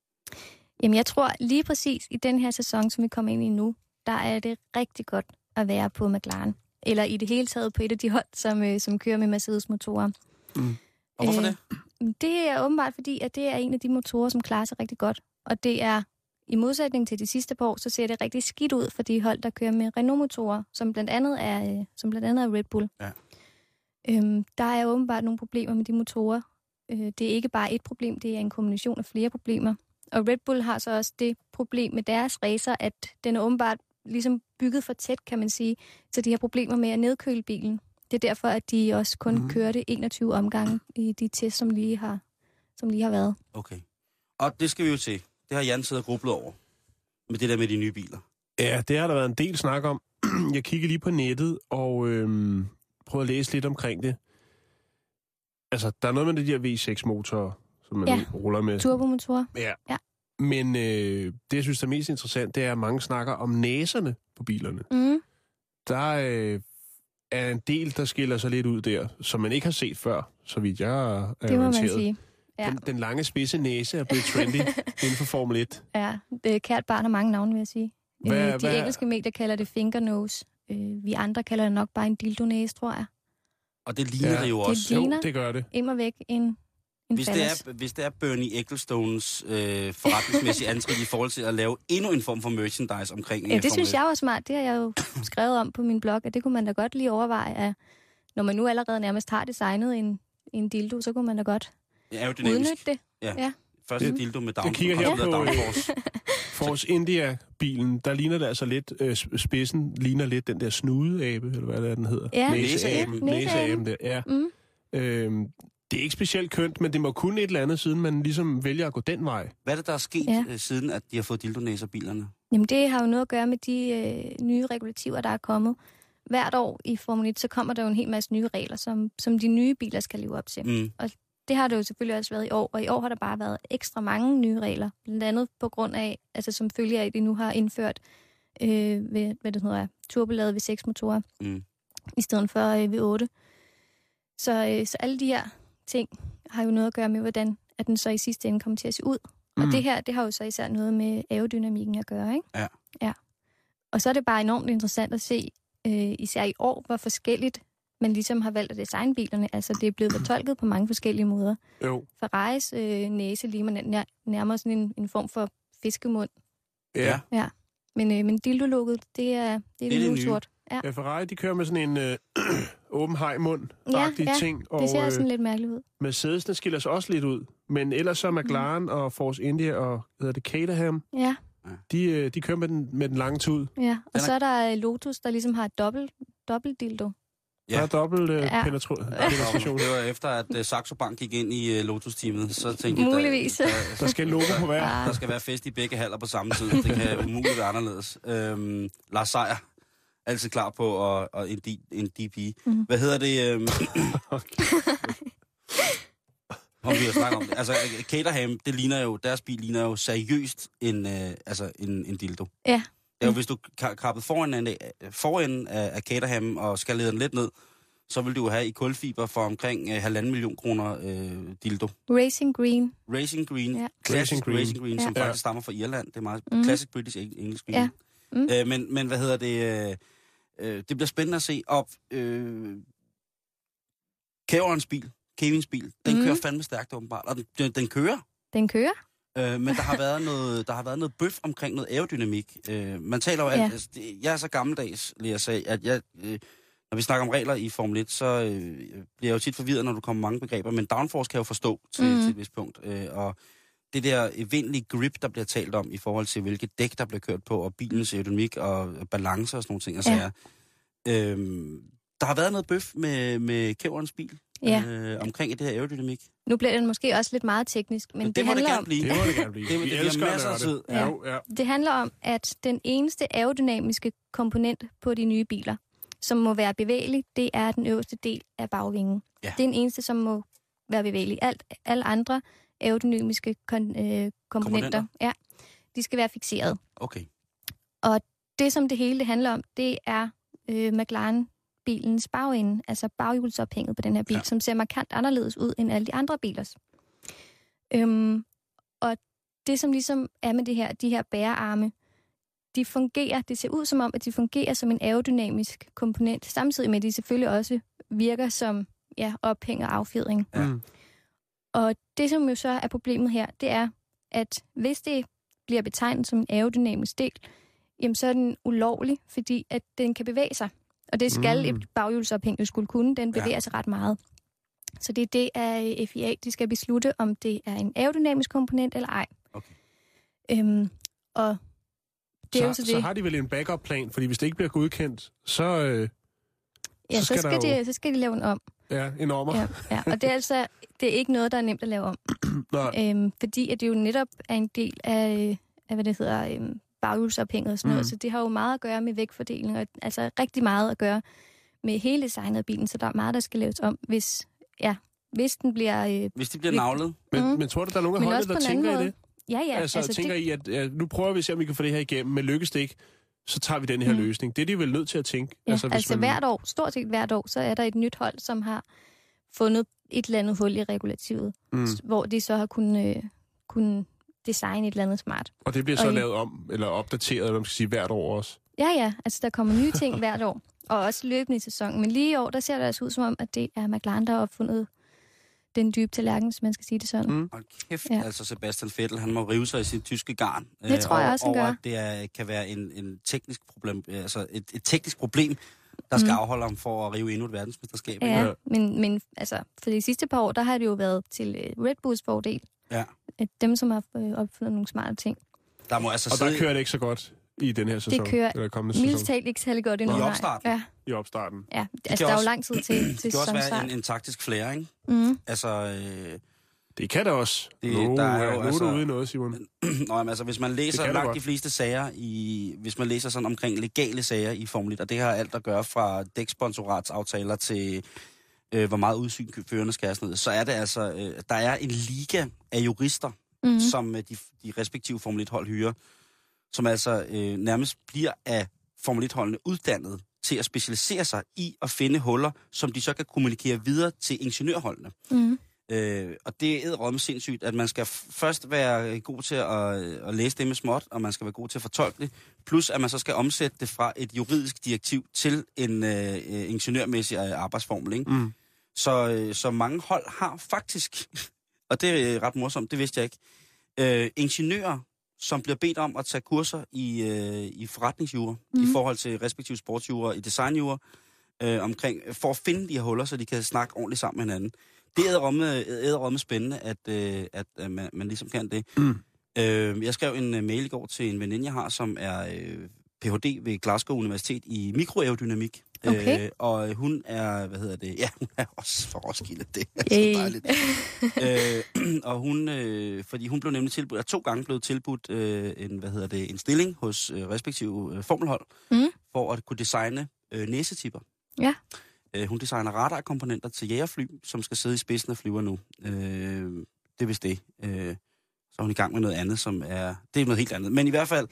Jamen, jeg tror lige præcis i den her sæson, som vi kommer ind i nu, der er det rigtig godt at være på McLaren. Eller i det hele taget på et af de hold, som, øh, som kører med Mercedes-motorer. Og hvorfor Øh, det? Det er åbenbart fordi, at det er en af de motorer, som klarer sig rigtig godt. Og det er, i modsætning til de sidste par år, så ser det rigtig skidt ud for de hold, der kører med Renault-motorer, som blandt andet er, øh, som blandt andet er Red Bull. Ja. Øhm, der er åbenbart nogle problemer med de motorer. Øh, det er ikke bare et problem, det er en kombination af flere problemer. Og Red Bull har så også det problem med deres racer, at den er åbenbart ligesom bygget for tæt, kan man sige, så de har problemer med at nedkøle bilen. Det er derfor, at de også kun mm. kørte 21 omgange i de tests, som lige har, som lige har været. Okay. Og det skal vi jo til. Det har Jan siddet og grublet over. Med det der med de nye biler. Ja, det har der været en del snak om. Jeg kigger lige på nettet og øhm, prøver at læse lidt omkring det. Altså, der er noget med de der V6-motorer, som man Ja. ruller med. Turbomotorer. Ja. Ja. Men øh, det, jeg synes der er mest interessant, det er, at mange snakker om næserne på bilerne. Mm. Der øh, er en del, der skiller sig lidt ud der, som man ikke har set før, så vidt jeg er Det må man orienteret. sige. Ja. Den, den lange spidse næse er blevet trendy inden for Formel 1. Ja, det kært barn har mange navne, vil jeg sige. Hvad- øh, de hvad- engelske medier kalder det fingernose. Øh, vi andre kalder det nok bare en dildonæse, tror jeg. Og det ligner ja, det jo det også. ligner- Jo, det gør det. Immer væk en, en Hvis det, er, hvis det er Bernie Ecclestones øh, forretningsmæssige anskridt i forhold til at lave endnu en form for merchandise omkring Ja, det synes jeg var smart. Det har jeg jo skrevet om på min blog, at det kunne man da godt lige overveje, at når man nu allerede nærmest har designet en, en dildo, så kunne man da godt 1. Aerodynamisk. udnytte det. Første Det- dildo med down, jeg kigger her på. Force India-bilen, der ligner det altså lidt, øh, spidsen ligner lidt den der snudeabe, eller hvad det er, den hedder. Ja. Næseaben. Ja, næseaben. Næseaben der, ja. Mm. Øhm, det er ikke specielt kønt, men det må kun et eller andet, siden man ligesom vælger at gå den vej. Hvad er det, der er sket, Ja. ja. siden at de har fået dildonæser bilerne? Jamen, det har jo noget at gøre med de øh, nye regulativer, der er kommet. Hvert år i Formel 1, så kommer der jo en hel masse nye regler, som, som de nye biler skal leve op til. Mm. Det har det jo selvfølgelig også været i år, og i år har der bare været ekstra mange nye regler. Blandt andet på grund af, altså som følge af, at de nu har indført øh, ved, hvad det hedder, turboladet V6-motorer, Mm. i stedet for øh, V8. Så, øh, så alle de her ting har jo noget at gøre med, hvordan at den så i sidste ende kommer til at se ud. Og Mm. det her, det har jo så især noget med aerodynamikken at gøre, ikke? Ja. Ja. Og så er det bare enormt interessant at se, øh, især i år, hvor forskelligt man ligesom har valgt at designe bilerne. Altså, det er blevet fortolket på mange forskellige måder. Jo. Ferraris øh, næse ligner nær, nærmere sådan en, en form for fiskemund. Ja. Ja. Men, øh, men dildo-lukket, det er, det er det det, nye. nye sort. Ja, ja, Ferrari, de kører med sådan en øh, åben hejmund Ja, ja, ting, og det ser øh, sådan lidt mærkeligt ud. Mercedes, den skiller sig også lidt ud. Men ellers så er McLaren og Force India og, hvad hedder det, Caterham, Ja, de, øh, de kører med den, med den lange tud. ja. Og Den er- så er der øh, Lotus, der ligesom har et dobbelt, dobbelt dildo. Ja. Der er dobbelt øh, Ja. penetra- penetration. Det var efter, at uh, Saxo Bank gik ind i uh, Lotus-teamet, så tænkte Muligvis. jeg, der, Der skal logo på hver. Der skal være fest i begge haller på samme tid. Det kan umuligt være anderledes. Øhm, Lars Seier, altid klar på at, at en, D, en DP. Mhm. Hvad hedder det? Øhm, om vi har snakket om det. Altså, Caterham, det ligner jo, deres bil ligner jo seriøst en, øh, altså en, en dildo. Ja. Det er jo, hvis du kappede foran, af, foran af, af Caterham og skal lede den lidt ned, så vil du jo have i kulfiber for omkring øh, halvanden million kroner øh, dildo. Racing Green. Racing Green, Ja. ja. classic Racing Green. Racing Green, som Ja. faktisk stammer fra Irland. Det er meget mm. classic British English Green. Ja. Mm. Øh, men, men hvad hedder det? Øh, øh, det bliver spændende at se op. Øh, Kæverens bil, Kevins bil, den mm. kører fandme stærkt åbenbart. Og den, den, den kører, Den kører. Øh, men der har været noget, der har været noget bøf omkring noget aerodynamik. Øh, man taler jo Ja. altså, det, jeg er så gammeldags, lige at sige, at jeg, øh, når vi snakker om regler i Formel 1, så øh, bliver jeg jo tit forvirret, når du kommer mange begreber, men downforce kan jeg jo forstå til, mm. til et vist punkt. Øh, og det der evindelige grip, der bliver talt om i forhold til, hvilke dæk, der bliver kørt på, og bilens aerodynamik og balance og sådan nogle ting. Altså, Ja. øhm, der har været noget bøf med, med Kæverens bil Ja. øh, omkring det her aerodynamik. Nu bliver den måske også lidt meget teknisk, men det, det, må det handler gerne om, blive. Det må det gerne blive. Det, det, det at masser af tid. Ja. Ja. det handler om, at den eneste aerodynamiske komponent på de nye biler, som må være bevægelig, det er den øverste del af bagvingen. Ja. Det er den eneste, som må være bevægelige. Alt, alle andre aerodynamiske kon, øh, komponenter, Komponenter? Ja, de skal være fixeret. Okay. Det, som det hele det handler om, det er øh, McLaren-bilens bagende, altså baghjulsophænget på den her bil, Ja. ja. som ser markant anderledes ud end alle de andre bilers. Øhm, og det, som ligesom er med det her, de her bærearme, de fungerer, det ser ud som om, at de fungerer som en aerodynamisk komponent, samtidig med, at de selvfølgelig også virker som ja, ophæng og affjedring. Ja. Mm. Og det, som jo så er problemet her, det er, at hvis det bliver betegnet som en aerodynamisk del, jamen så er den ulovlig, fordi at den kan bevæge sig. Og det skal Mm. et baghjulsophæng jo skulle kunne. Den bevæger ja. sig ret meget. Så det er det, at FIA de skal beslutte, om det er en aerodynamisk komponent eller ej. Okay. Øhm, og det er så, jo så det. så har de vel en backup-plan, fordi hvis det ikke bliver godkendt, så øh, ja, så så skal skal, der jo- de, så skal de lave den om. ja, en ommer. Ja, ja. Og det er altså det er ikke noget, der er nemt at lave om. Nej. Øhm, fordi at det jo netop er en del af, af hvad det hedder, øhm, baghjulsophænget og sådan noget. Mhm. Så det har jo meget at gøre med vægtfordeling, og altså rigtig meget at gøre med hele designet af bilen. Så der er meget, der skal laves om, hvis, ja, hvis den bliver... Øh, Hvis de bliver navlet, Men, Mm. men tror du, der er nogen af Men holdet, der tænker i måde. det? ja, ja, altså, altså tænker det, I, at ja, nu prøver vi at se, om vi kan få det her igennem med lykkes det ikke, så tager vi den her Mm. løsning. Det er de vel nødt til at tænke. ja, altså, hvis altså man- hvert år, stort set hvert år, så er der et nyt hold, som har fundet et eller andet hul i regulativet, Mm. mm. hvor de så har kunnet, øh, kunnet designe et eller andet smart. Og det bliver så Og lavet om, eller opdateret, eller man skal sige, hvert år også. Ja, ja. Altså, der kommer nye ting hvert år. Og også løbende i sæsonen. Men lige i år, der ser det altså ud som om, at det er McLaren, der har opfundet den dybe tallerken, hvis man skal sige det sådan. Mm. Hold kæft, Ja. altså Sebastian Vettel, han må rive sig i sit tyske garn. Det tror jeg over- også, han over, gør. at det er, kan være en, en teknisk problem, altså et, et teknisk problem, der skal Mm. afholde ham for at rive endnu et verdensmesterskab. Ja, Ja. men, men altså, for de sidste par år, der har det jo været til øh, Red Bulls fordel. Ja. At dem, som har øh, opfundet nogle smarte ting. Der må altså Og sidde der kører det ikke så godt i den her sæson. kører eller kommende sæson. talt ikke særlig godt endnu. I opstarten? Ja, I opstarten. ja. kan Altså, der er jo også- lang tid til, det til kan også være en, en taktisk flere, ikke? Mm. Altså, øh, Det kan det også. Det- nu, der er jo nu er altså- du ude i noget, Simon. Nå, jamen, altså, hvis man læser det langt de fleste sager i, hvis man læser sådan omkring legale sager i Formel 1, og det har alt at gøre fra dæksponsoratsaftaler til, øh, hvor meget udsyn førerne skal have sådan noget, så er det altså, øh, der er en liga af jurister, Mm. som øh, de, de respektive Formel 1-hold hyrer, som altså øh, nærmest bliver af Formel 1-holdene uddannet til at specialisere sig i at finde huller, som de så kan kommunikere videre til ingeniørholdene. Mm. Øh, og det er rådme sindssygt, at man skal f- først være god til at, at læse det med småt, og man skal være god til at fortolke det, plus at man så skal omsætte det fra et juridisk direktiv til en øh, øh, ingeniørmæssig øh, arbejdsformel. Ikke? Mm. Så, øh, så mange hold har faktisk, og det er øh, ret morsomt, det vidste jeg ikke, øh, ingeniører, som bliver bedt om at tage kurser i, øh, i forretningsjura, mm. i Mhm. forhold til respektive sportsjura, i designjura, øh, omkring, for at finde de her huller, så de kan snakke ordentligt sammen med hinanden. Det er æderromme spændende, at, øh, at, at man, man ligesom kan det. Mm. Øh, jeg skrev en øh, mail i går til en veninde, jeg har, som er øh, Ph.D. ved Glasgow Universitet i mikroaerodynamik. Okay. Øh, og hun er, hvad hedder det, ja, hun er også for Roskilde, det er Yay. så dejligt. øh, og hun, øh, fordi hun blev nemlig tilbudt, er to gange blevet tilbudt øh, en, hvad hedder det, en stilling hos øh, respektive øh, formelhold, Mm. for at kunne designe øh, næsetipper. Ja. Øh, hun designer radarkomponenter til jægerfly, som skal sidde i spidsen af flyver nu. Øh, det er vist det. Øh, så er hun i gang med noget andet, som er... Det er noget helt andet. Men i hvert fald,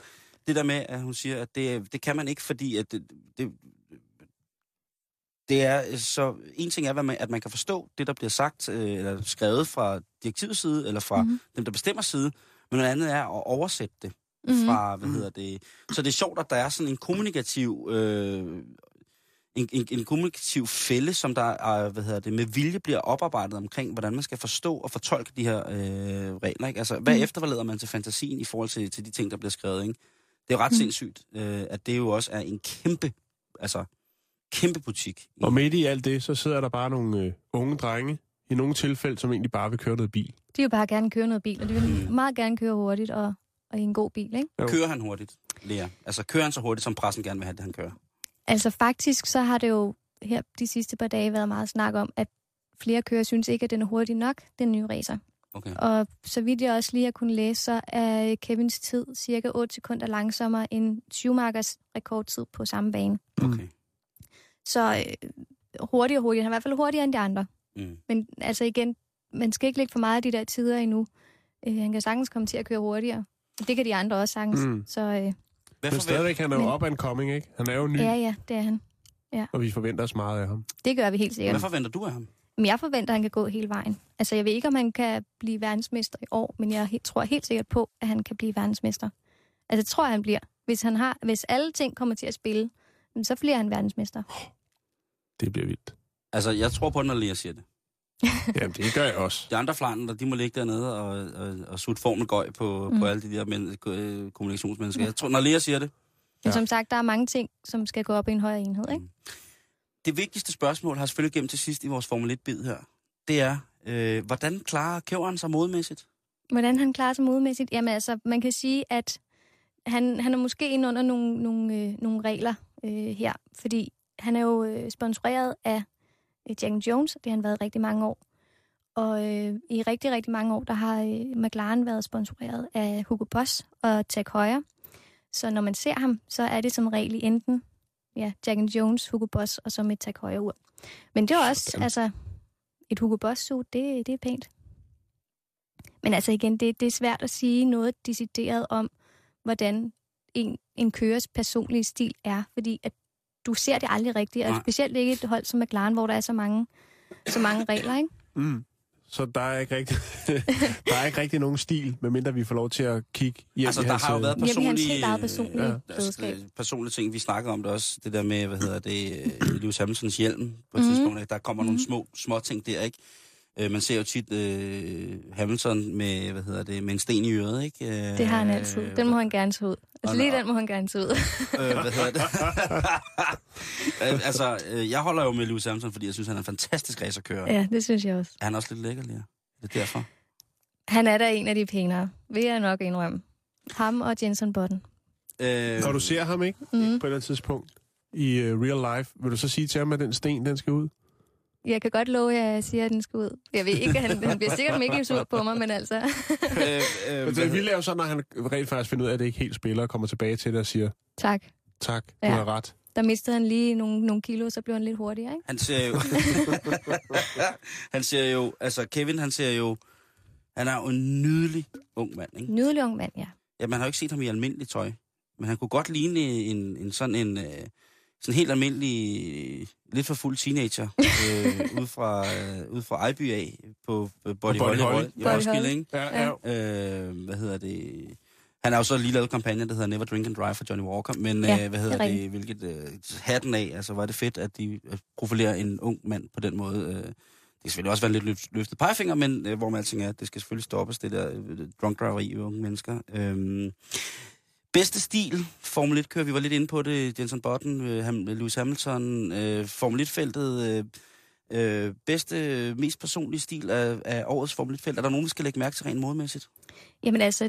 det der med, at hun siger, at det, det kan man ikke, fordi at det, det, det er så... En ting er, hvad man, at man kan forstå det, der bliver sagt, øh, eller skrevet fra direktivets side, eller fra Mhm. mm-hmm. dem, der bestemmer side, men noget andet er at oversætte det Mhm. fra, hvad hedder det... Så det er sjovt, at der er sådan en kommunikativ... Øh, en, en, en kommunikativ fælde, som der er, hvad hedder det, med vilje bliver oparbejdet omkring, hvordan man skal forstå og fortolke de her øh, regler. Ikke? Altså, hvad Mm. efterlader man til fantasien i forhold til, til de ting, der bliver skrevet? Ikke? Det er jo ret Mm. sindssygt, øh, at det jo også er en kæmpe, altså kæmpe butik. Og midt i alt det, så sidder der bare nogle øh, unge drenge, i nogle tilfælde, som egentlig bare vil køre noget bil. De vil bare gerne køre noget bil, og de vil Mm. meget gerne køre hurtigt og, og i en god bil, ikke? Jo. Kører han hurtigt, Lea? Altså kører han så hurtigt, som pressen gerne vil have det, han kører? Altså faktisk, så har det jo her de sidste par dage været meget snak om, at flere kører synes ikke, at den er hurtig nok, den nye racer. Okay. Og så vidt jeg også lige har kunnet læse, så er Kevins tid cirka 8 sekunder langsommere end Schumachers rekordtid på samme bane. okay. Så øh, hurtigere og hurtigere. Han er i hvert fald hurtigere end de andre. Mm. Men altså igen, man skal ikke lægge for meget af de der tider endnu. Øh, han kan sagtens komme til at køre hurtigere. Det kan de andre også sagtens. Mm. Så øh, Hvad Men stadigvæk, han er jo Men- up and coming, ikke? Han er jo ny, ja, ja, det er han. og vi forventer os meget af ham. Det gør vi helt sikkert. hvad forventer du af ham? Men jeg forventer, at han kan gå hele vejen. Altså, jeg ved ikke, om han kan blive verdensmester i år, men jeg tror helt sikkert på, at han kan blive verdensmester. Altså, det tror jeg, han bliver. Hvis, han har, hvis alle ting kommer til at spille, så bliver han verdensmester. Det bliver vildt. Altså, jeg tror på, når Lea siger det. Jamen, det gør jeg også. De andre flander, de må ligge dernede og, og, og sutte formelgøj på, mm. Mm. på alle de der men, øh, kommunikationsmennesker. Jeg tror, når Lea siger det, Men Ja. som sagt, der er mange ting, som skal gå op i en højere enhed, ikke? det vigtigste spørgsmål har jeg selvfølgelig gennem til sidst i vores Formel 1-bid her. Det er, øh, hvordan klarer Kæveren sig modmæssigt? Hvordan han klarer sig modmæssigt? Jamen altså, man kan sige, at han, han er måske inde under nogle, nogle, øh, nogle regler øh, her, fordi han er jo øh, sponsoreret af øh, Jack Jones, det har han været rigtig mange år. Og øh, i rigtig, rigtig mange år, der har øh, McLaren været sponsoreret af Hugo Boss og Tag Heuer. Så når man ser ham, så er det som regel i enten ja, Jack Jones, Hugo Boss og så med Tag Heuer-ur. Men det er også, Sådan. altså, et Hugo Boss-suit, det, det er pænt. Men altså igen, det, det er svært at sige noget decideret om, hvordan en, en kørers personlige stil er, fordi at du ser det aldrig rigtigt, og Nej. specielt ikke et hold som McLaren, hvor der er så mange, så mange regler, ikke? Mm. Så der er ikke rigtig, der er ikke rigtig nogen stil, medmindre vi får lov til at kigge Altså, i der hans, har jo øh, været hans personlige, helt eget personlige fællesskab. altså, øh, personlige ting. Vi snakker om det også, det der med, hvad hedder det, øh, Lewis Hamiltons hjelm på et Mhm. tidspunkt. Der kommer nogle Mhm. små, små ting der, ikke? Øh, man ser jo tit øh, Hamilton med, hvad hedder det, med en sten i øret, ikke? Øh, Det har han altid. Den må han gerne tage ud. Altså lige den må han gerne tage ud. øh, hvad hedder det? Øh, altså, øh, jeg holder jo med Lewis Hamilton, fordi jeg synes, han er en fantastisk racerkører. ja, det synes jeg også. Er han også lidt lækker, lige? Det er derfor. Han er da en af de pænere, vil jeg nok indrømme. Ham og Jenson Button. Øh, Når du ser ham, ikke? Mm. På et eller andet tidspunkt i uh, real life, vil du så sige til ham, at den sten, den skal ud? Jeg kan godt love, at jeg siger, at den skal ud. Jeg ved ikke, han, han bliver sikkert mega sur på mig, men altså... øh, øh, Men det vilde er jo så, når han rent faktisk finder ud af, at det ikke helt spiller, og kommer tilbage til det og siger, tak. tak, du Ja. har ret. Der mistede han lige nogle, nogle kilo, så blev han lidt hurtigere, ikke? Han ser jo... han ser jo... Altså, Kevin, han ser jo... Han er jo en nydelig ung mand, ikke? Nydelig ung mand, ja. Ja, man har jo ikke set ham i almindeligt tøj. Men han kunne godt ligne en, en sådan en... Øh, sådan helt almindelig, lidt for fuld teenager, øh, ud fra, øh, ud fra Ejby af, på øh, Body, Body Holly, Holly. i Roskilde, ikke? Ja, ja. Øh, hvad hedder det? Han har jo så lige lavet kampagne, der hedder Never Drink and Drive for Johnny Walker, men Ja, øh, hvad hedder det er det, hvilket øh, hatten af, altså var det fedt, at de øh, profilerer en ung mand på den måde. Øh, det kan selvfølgelig også være en lidt løft- løftet pegefinger, men øh, hvor man alting er, det skal selvfølgelig stoppes, det der øh, drunk driveri i unge mennesker. Øh, bedste stil, Formel 1 kører, vi var lidt inde på det, Jenson Button, øh, Lewis Hamilton, øh, Formel 1-feltet, øh, øh, bedste, mest personlige stil af, af årets Formel 1-felt. Er der nogen, vi skal lægge mærke til rent modmæssigt? Jamen altså,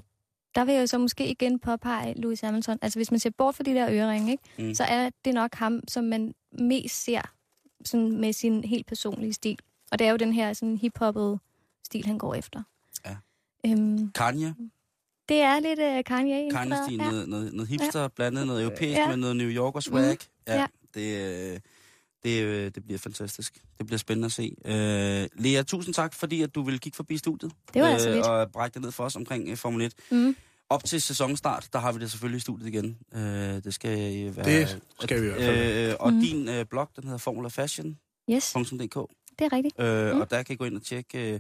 der vil jeg jo så måske igen påpege Louis Hamilton. Altså hvis man ser bort fra de der øreringe, ikke? Mm. så er det nok ham, som man mest ser sådan med sin helt personlige stil. Og det er jo den her sådan hip-hoppede stil, han går efter. Ja. Øhm, Kanye, det er lidt uh, Kanye. Kanye-stil, ja. noget, noget, noget hipster, blandet noget europæisk Ja. med noget New Yorker swag. Mm. Ja, Ja. Det, øh, det, øh, det bliver fantastisk. Det bliver spændende at se. Øh, Lea, tusind tak, fordi at du ville kigge forbi studiet. Det var altså lidt. Og brække det ned for os omkring øh, Formel 1. Mm. Op til sæsonstart, der har vi det selvfølgelig i studiet igen. Øh, det skal være... Det skal vi i hvert fald. Øh, og Mhm. din øh, blog, den hedder formulafashion.dk, Yes, det er rigtigt. øh, Mm. og der kan I gå ind og tjekke, øh,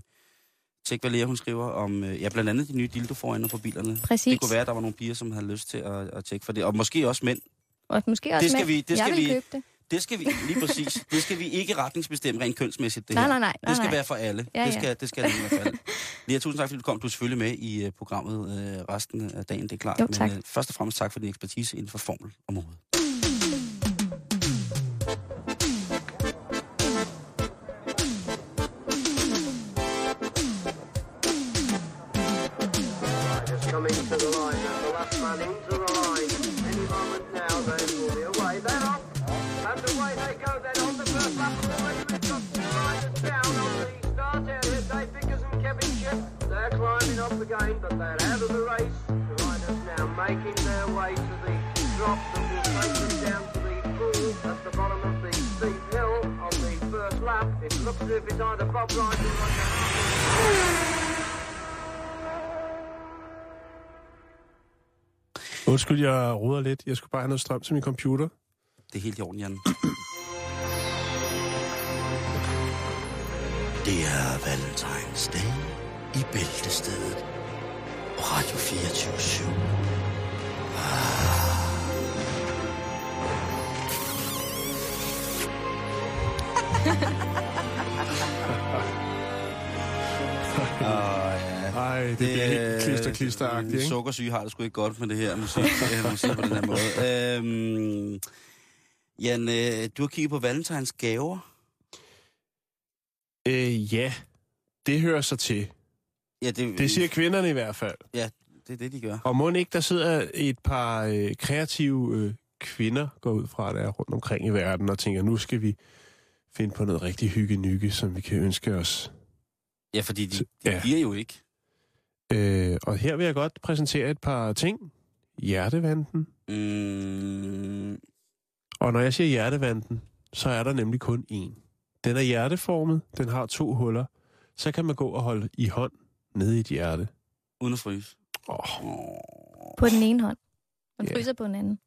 tjekke hvad Lea hun skriver om, øh, ja, blandt andet de nye dildo foran på bilerne. Præcis. Det kunne være, at der var nogle piger, som havde lyst til at, at tjekke for det. Og måske også mænd. Og måske også Det skal mænd. vi- det jeg skal vil vi- købe det. Det skal vi, lige præcis, det skal vi ikke retningsbestemme rent kønsmæssigt, det Nej, her. nej, nej. nej, det skal nej. være for alle. Ja, det, ja. skal, det skal det i hvert fald. Lea, tusind tak, fordi du kom. Du er selvfølgelig med i uh, programmet uh, resten af dagen, det er klart. Jo, tak. Men uh, først og fremmest tak for din ekspertise inden for formel og mode. Undskyld, jeg ruder lidt. Jeg skulle bare have noget strøm til min computer. Det er helt i orden, Jan. Det er Valentines dag i Bæltestedet på Radio 24 Ej, det, det bliver helt klister klisteragtigt, ikke? Sukkersyge har det sgu ikke godt med det her musik, musik på den her måde. Øhm, Jan, øh, du har kigget på Valentines gaver. Øh, ja, det hører sig til. Ja, det, Det siger kvinderne i hvert fald. Ja, det er det, de gør. Og må ikke, der sidder et par øh, kreative øh, kvinder, går ud fra, der er rundt omkring i verden, og tænker, nu skal vi finde på noget rigtig hygge som vi kan ønske os. Ja, fordi de, de ja. giver jo ikke. Øh, og her vil jeg godt præsentere et par ting. Hjertevanden. Mm, Og når jeg siger hjertevanden, så er der nemlig kun én. Den er hjerteformet, den har to huller. Så kan man gå og holde i hånd nede i et hjerte. uden at fryse. Åh, Oh. På den ene hånd. Man Ja. fryser på den anden.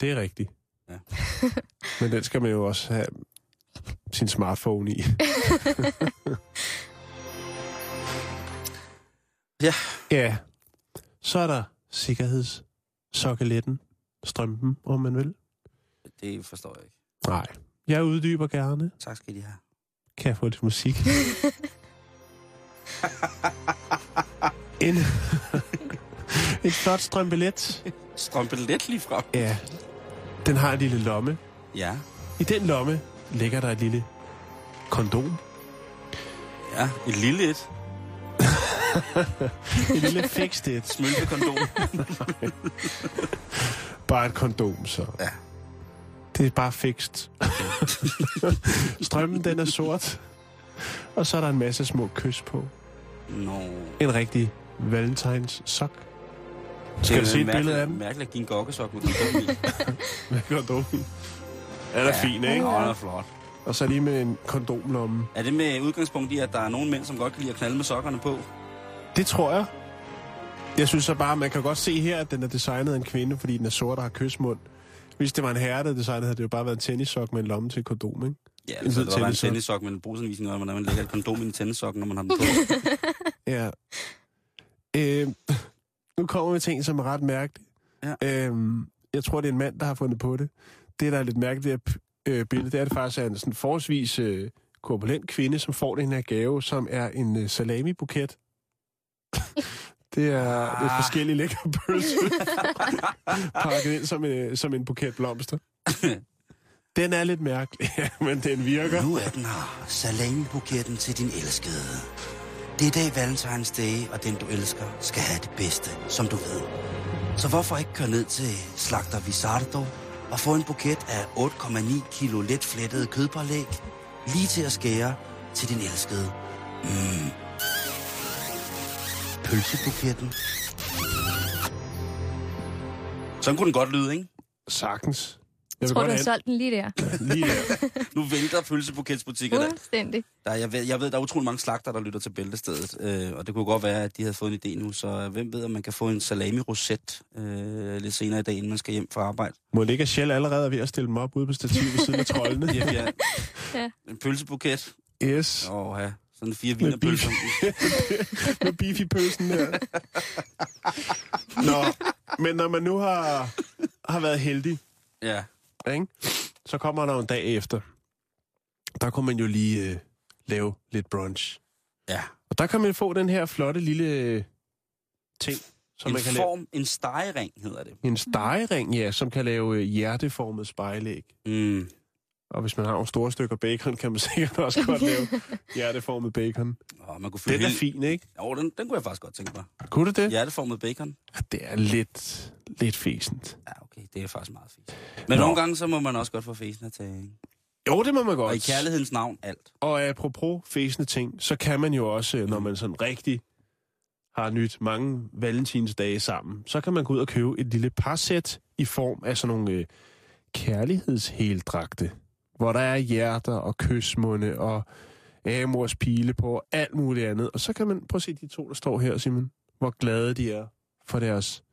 det er rigtigt. Ja. Men den skal man jo også have sin smartphone i. Ja. Ja. Så er der sikkerhedssokkeletten. Strømpen, om man vil. Det forstår jeg ikke. Nej. Jeg uddyber gerne. Tak skal de have. Kan jeg få lidt musik? en, en flot strømpelet. Strømpe let lige frem. Ja. Den har en lille lomme. Ja, I den lomme ligger der et lille kondom. ja. Et lille et. Et lille fikst et. Smølfekondom. Bare et kondom, så. Ja. Det er bare fikst. Strømmen, den er sort. Og så er der en masse små kys på. Nå. En rigtig valentines sok. Skal du se et billede af den? Mærkeligt at give en gokkesok med kondom i. Med kondom. Den er fin, ikke? Åh, den er flot. Og så lige med en kondomlomme. Er det med udgangspunkt i, at der er nogle mænd, som godt kan lide at knalde med sokkerne på? Det tror jeg. Jeg synes så bare, man kan godt se her, at den er designet af en kvinde, fordi den er sort og har kysmund. Hvis det var en herre, der designede, havde det jo bare været en tennissok med en lomme til et kondom, ikke? Ja, En altså, hvid der var en tennissok. med en brugsanvisning om, hvordan man lægger et kondom i en tennissok, når man har den på. Ja. Øh, nu kommer vi til en, som er ret mærkelig. Ja. Øh, jeg tror, det er en mand, der har fundet på det. Det, der er lidt mærkeligt ved øh, billede, det er, at det faktisk er en sådan forholdsvis øh, korpulent kvinde, som får den her gave, som er en øh, salami-buket. Det er, det er Ah. forskellige lækre pølse, pakket ind som, en, som en buket blomster. Den er lidt mærkelig, men den virker. Nu er den her. Salami-buketten til din elskede. Det er i dag Valentines Day, og den du elsker skal have det bedste, som du ved. Så hvorfor ikke køre ned til Slagter Visardo og få en buket af 8,9 kilo let flettede kødpålæg, lige til at skære til din elskede. Mm. Pølsebuketten. Sådan kunne den godt lyde, ikke? Sagtens. Jeg tror, du godt har solgt den lige der. lige der. Nu vælter pølsebuketsbutikkerne. Fuldstændig. Der, jeg, ved, jeg ved, der er utrolig mange slagter, der lytter til bæltestedet, øh, og det kunne godt være, at de havde fået en idé nu, så hvem ved, om man kan få en salami-roset øh, lidt senere i dag, inden man skal hjem fra arbejde. Må det ikke, at Shell allerede er ved at stille dem op ude på stativet ved siden af troldene? Ja, ja. Ja. En pølsebuket. Yes. Åh, ja. Sådan fire vinerpølser. med beefy-pølsen der. Nå, men når man nu har, har været heldig, ja. ikke? så kommer der en dag efter. Der kunne man jo lige øh, lave lidt brunch. Ja. Og der kan man få den her flotte lille øh, ting, som en man kan form, en stegering hedder det. lave. En stegering, ja, som kan lave øh, hjerteformet spejlæg. Mm. Og hvis man har nogle store stykker bacon, kan man sikkert også godt lave hjerteformet bacon. Og man kunne Den er hele- fin, ikke? Jo, den, den kunne jeg faktisk godt tænke mig. Kunne det det? Hjerteformet bacon. Det er lidt, lidt fæsent. Ja, okay, det er faktisk meget fint. Men Nå. nogle gange, så må man også godt få fæsen at tage. ikke? Jo, det må man godt. Og i kærlighedens navn, alt. Og apropos fæsende ting, så kan man jo også, når man sådan rigtig har nyt mange valentinsdage sammen, så kan man gå ud og købe et lille parsæt i form af sådan nogle øh, kærlighedsheldragte, hvor der er hjerter og kysmunde og Amors pile på, og alt muligt andet. Og så kan man prøve at se de to, der står her, Simon, hvor glade de er for deres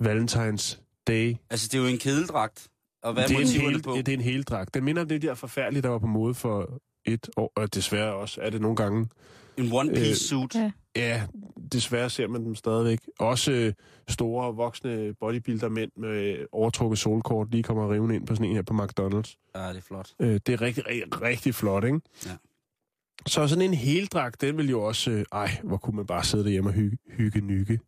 Valentines Day. Altså, det er jo en kedeldragt. Og hvad er det, er en motiverne hel, på? det er en hel dragt. Den minder om det der forfærdelige, der var på mode for et år, og desværre også er det nogle gange. En one-piece Øh, suit. Ja. Ja, desværre ser man dem stadigvæk. Også øh, store, voksne bodybuilder-mænd med overtrukket solkort lige kommer rivende ind på sådan en her på McDonald's. Ja, det er flot. Øh, det er rigtig, rigtig, rigtig flot, ikke? Ja. Så sådan en heldragt, den vil jo også... Øh, ej, hvor kunne man bare sidde derhjemme og hygge, hygge nykke.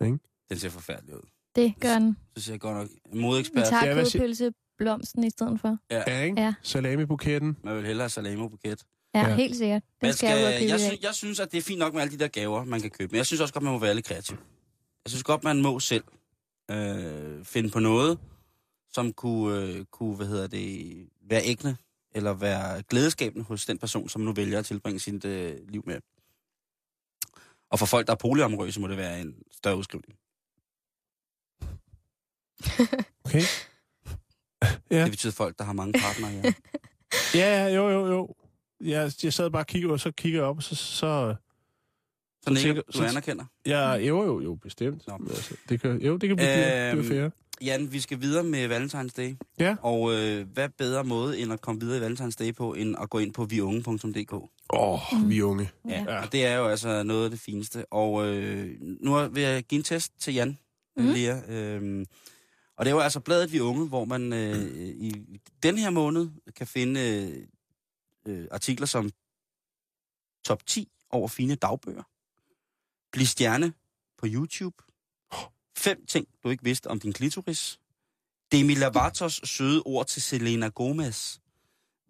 Den ser forfærdelig ud. Det gør den. Så siger jeg godt nok. En Vi modekspert. tager Ja, kødpølse blomsten i stedet for. Ja, ikke? Ja. Salami-buketten. Man vil hellere have salami-buket. Ja, Ja. helt sikkert. Den Man skal, jeg købe jeg, i sy- jeg synes, at det er fint nok med alle de der gaver, man kan købe. Men jeg synes også godt, man må være lidt kreativ. Jeg synes godt, man må selv øh, finde på noget, som kunne, øh, kunne hvad hedder det, være ægne, eller være glædeskabende hos den person, som nu vælger at tilbringe sit øh, liv med. Og for folk, der er polyamorøse, må det være en større udskrivning. Okay. Ja. Det betyder folk, der har mange partnere. Ja, ja, jo, jo, jo. Jeg, jeg sad bare og kiggede, og så kigger jeg op, og så... så Så Så nikker tænker- du så- anerkender. ja, jo, jo, jo, bestemt. Nå. Altså, det kan, jo, det kan blive øhm, det er fair. Jan, vi skal videre med Valentine's Day. Ja. Og øh, hvad bedre måde, end at komme videre i Valentine's Day på, end at gå ind på viunge.dk. Åh, oh, vi er unge. Ja. Ja. Og det er jo altså noget af det fineste. Og øh, nu vil jeg give en test til Jan, mm. Lea. Øh, og det er jo altså bladet Vi Unge, hvor man øh, i den her måned kan finde øh, øh, artikler som top 10 over fine dagbøger. Bliv stjerne på YouTube. Fem ting, du ikke vidste om din klitoris. Demi Lavatos søde ord til Selena Gomez.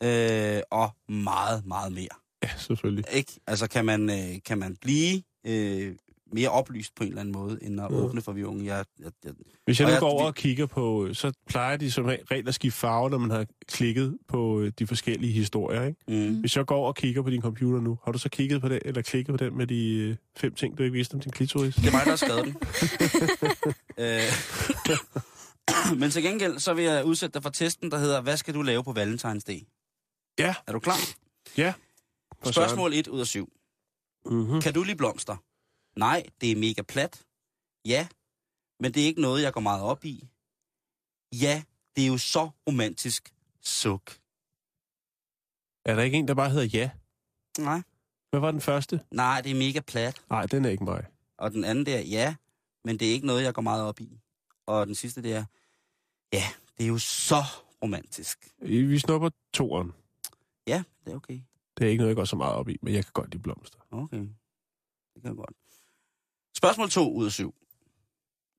Øh, og meget, meget mere. Ja, selvfølgelig. Ikke? Altså, kan man, øh, kan man blive øh, mere oplyst på en eller anden måde, end at Ja. åbne for vi unge? Jeg, jeg, jeg, Hvis jeg nu går over vi- og kigger på, så plejer de som regel at skifte farve, når man har klikket på øh, de forskellige historier, ikke? mm. Hvis jeg går over og kigger på din computer nu, har du så kigget på den, eller klikket på den med de øh, fem ting, du ikke vidste om din klitoris? Det er mig, der har skrevet den. øh, men til gengæld, så vil jeg udsætte dig for testen, der hedder, hvad skal du lave på Valentine's Day? Ja. Er du klar? For Spørgsmål 1 ud af 7. Mm-hmm. Kan du lide blomster? Nej, det er mega plat. Ja, men det er ikke noget, jeg går meget op i. Ja, det er jo så romantisk. Suk. Er der ikke en, der bare hedder ja? Nej. Hvad var den første? Nej, det er mega plat. Nej, den er ikke mig. Og den anden der, ja, men det er ikke noget, jeg går meget op i. Og den sidste der, ja, det er jo så romantisk. Vi snupper toeren. Ja, det er okay. Det er ikke noget, jeg går så meget op i, men jeg kan godt lide blomster. Okay, det kan jeg godt. Spørgsmål 2 ud af 7.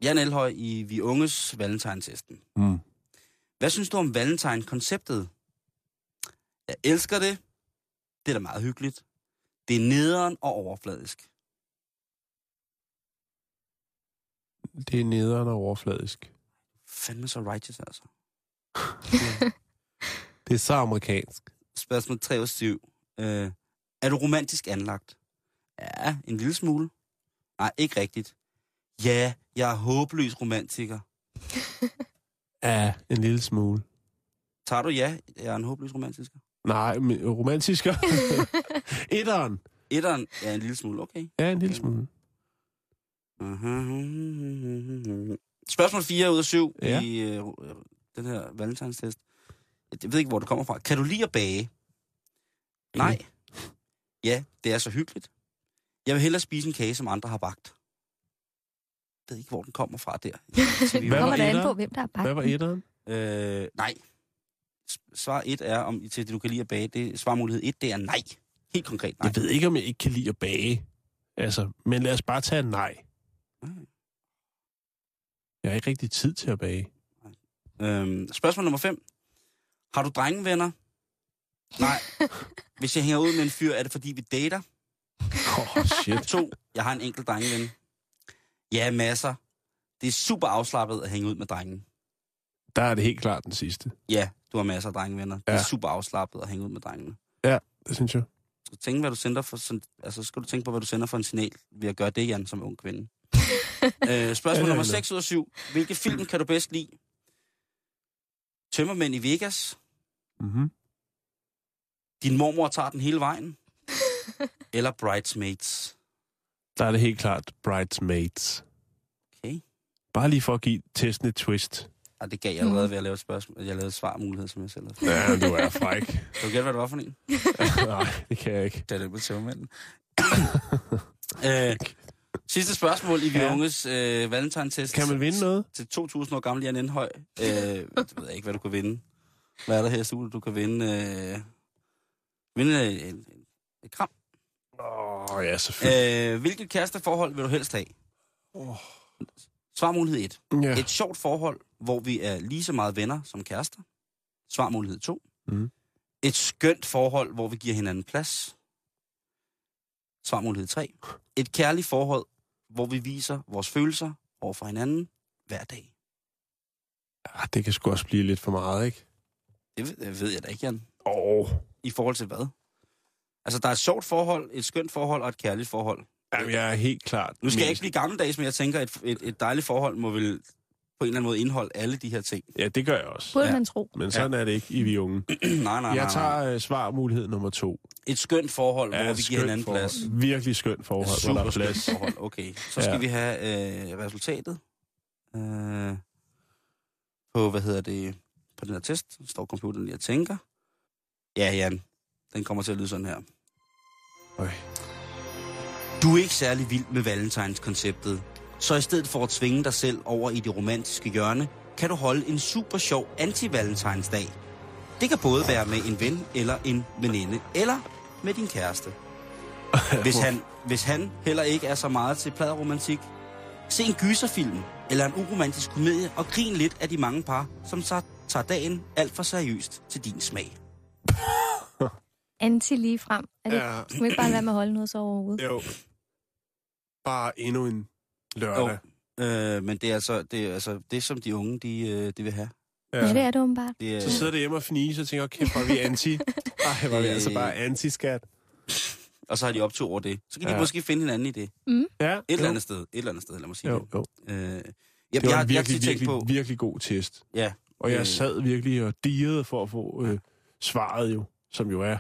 Jan Elhøj i Vi Unges Valentine-testen. Mm. Hvad synes du om Valentine-konceptet? Jeg elsker det. Det er da meget hyggeligt. Det er nederen og overfladisk. Det er nederen og overfladisk. Fandme så righteous, altså. Det er så amerikansk. Spørgsmål 3 ud af 7. Øh, er du romantisk anlagt? Ja, en lille smule. Nej, ikke rigtigt. Ja, jeg er håbløs romantiker. Ja, en lille smule. Tager du ja, jeg er en håbløs romantiker? Nej, men romantisker. Etteren. Etteren er en lille smule, okay. Ja, en lille smule. Spørgsmål 4 ud af 7 Ja. i øh, den her valentinstest. Jeg ved ikke, hvor det kommer fra. Kan du lide at bage? Nej. Ja, det er så hyggeligt. Jeg vil hellere spise en kage, som andre har bagt. Jeg ved ikke, hvor den kommer fra der. Så vi- Hvad Kommer var der an etteren? på, hvem der er bagt. Hvad var etteren? Øh, nej. Svar 1 er, om til det, du kan lide at bage. Det, svarmulighed 1, det er nej. Helt konkret nej. Jeg ved ikke, om jeg ikke kan lide at bage. Altså, men lad os bare tage en nej. Nej. Jeg har ikke rigtig tid til at bage. Øhm, spørgsmål nummer 5. Har du drengevenner? Nej. Hvis jeg hænger ud med en fyr, er det fordi, vi dater? Åh, oh, shit. 2. Jeg har en enkelt drengeven. Ja, masser. Det er super afslappet at hænge ud med drengen. Der er det helt klart den sidste. Ja, du har masser af drengevenner. Det er Ja. super afslappet at hænge ud med drengene. Det synes jeg. Så tænk, hvad du sender for, sådan- altså, skal du tænke på, hvad du sender for en signal ved at gøre det, Jan, som ung kvinde. øh, spørgsmål Ja, nummer ja. 6 ud af 7. Hvilke film kan du bedst lide? Tømmermænd i Vegas. Mm-hmm. Din mormor tager den hele vejen. eller bridesmaids? Der er det helt klart Bridesmaids. Okay. Bare lige for at give testen et twist. Og det gav jeg allerede ved at lave et spørgsmål. Jeg lavede svarmulighed, som jeg selv havde. Ja, du er fræk. Kan du gætte, hvad det var for en? Nej, det kan jeg ikke. Det er det på tømmermænden. øh, sidste spørgsmål i vi Ja. unges øh, valentine-test. Kan man vinde noget? Til 2.000 år gammel Jan Indhøj. Øh, jeg ved ikke, hvad du kan vinde. Hvad er der her i studiet? Du kan vinde... Øh, vinde en, en, kram. Åh, oh, ja, selvfølgelig. Øh, hvilket kæresteforhold vil du helst have? Svarmulighed 1. Ja. Et sjovt forhold, hvor vi er lige så meget venner som kærester. Svarmulighed 2. Mhm. Et skønt forhold, hvor vi giver hinanden plads. Svarmulighed 3. Et kærligt forhold, hvor vi viser vores følelser over for hinanden hver dag. Ah, det kan sgu også blive lidt for meget, ikke? Det ved, det ved jeg da ikke, Jan. Åh, oh. I forhold til hvad? Altså, der er et sjovt forhold, et skønt forhold og et kærligt forhold. Jamen, jeg er helt klart. Nu skal jeg ikke blive gammeldags, men jeg tænker, et, et, et dejligt forhold må vel på en eller anden måde indeholde alle de her ting. Ja, det gør jeg også. Burde Ja. ja. man tro. Men sådan er det ikke i vi unge. nej, nej, nej, Jeg tager uh, svarmulighed nummer to. Et skønt forhold, Ja, hvor vi giver hinanden forhold. plads. Virkelig skønt forhold, hvor der er Super plads. skønt forhold. Okay, så skal Ja. vi have øh, resultatet. Øh, på, hvad hedder det, på den her test. Står computeren lige og tænker. Ja, Jan, den kommer til at lyde sådan her. Øj. Du er ikke særlig vild med Valentines-konceptet. Så i stedet for at tvinge dig selv over i det romantiske hjørne, kan du holde en super sjov anti-Valentinsdag. Det kan både være med en ven eller en veninde, eller med din kæreste. Hvis han, hvis han heller ikke er så meget til pladeromantik, se en gyserfilm eller en uromantisk komedie og grin lidt af de mange par, som så tager dagen alt for seriøst til din smag. Anti lige frem. Er det, Ja. ja. Skal man ikke bare lade med at holde noget så overhovedet? Jo. Bare endnu en lørdag. Øh, men det er altså det, er altså det som de unge, de, øh, de vil have. Ja, det er det åbenbart. Det er, Så sidder det hjemme og fniser og tænker, okay, hvor er vi anti. Ej, hvor er vi Øh. altså bare anti-skat. og så har de optog over det. Så kan de Ja. måske finde hinanden i det. Ja, Et eller andet sted. Et eller andet sted, lad mig sige Jo, det. jo. Øh, jeg, Det jeg, var jeg, en virkelig, jeg virkelig, på, virkelig god test. ja, Og jeg Øh. sad virkelig og dirrede for at få øh, svaret jo, som jo er.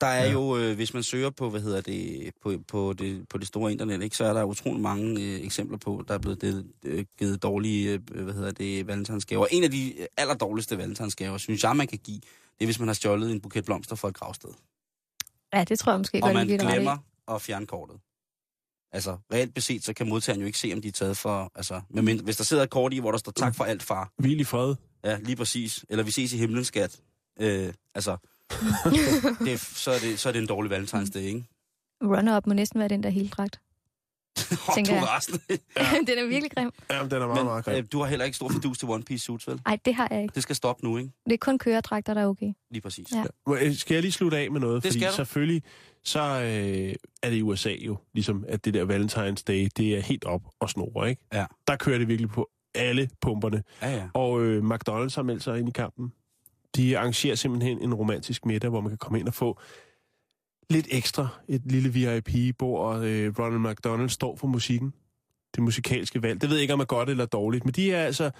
Der er Ja. jo, øh, hvis man søger på, hvad hedder det, på, på, det, på det store internet, ikke, så er der utrolig mange øh, eksempler på, der er blevet det, øh, givet dårlige, øh, hvad hedder det, valentinsgaver. En af de allerdårligste valentinsgaver, synes jeg, man kan give, det er, hvis man har stjålet en buket blomster fra et gravsted. Ja, det tror jeg måske og godt, man lige ret i. glemmer at fjerne kortet. Altså, reelt beset, så kan modtageren jo ikke se, om de er taget for... Altså, men hvis der sidder et kort i, hvor der står tak for alt, far. Hvil i fred. Ja, lige præcis. Eller vi ses i himlen, skat. Øh, altså, det, så, er det, så er det en dårlig valentinsdag, ikke? Runner-up må næsten være den der hele dragt. Tænker du jeg. resten. den er virkelig grim. Jamen, den er meget, meget Men grim. øh, du har heller ikke stor fidus til One Piece suits, vel? Nej, det har jeg ikke. Det skal stoppe nu, ikke? Det er kun køredragter, der er okay. Lige præcis. Ja. Må- øh, Skal jeg lige slutte af med noget? Det Fordi skal du. selvfølgelig, så øh, er det i USA jo, ligesom at det der Valentine's Day, det er helt op og snore, ikke? Ja. Der kører det virkelig på alle pumperne. Ja, ja. Og øh, McDonald's har meldt sig ind i kampen. De arrangerer simpelthen en romantisk middag, hvor man kan komme ind og få lidt ekstra. Et lille VIP-bord, og øh, Ronald McDonald står for musikken. Det musikalske valg. Det ved jeg ikke, om er godt eller dårligt, men de er altså...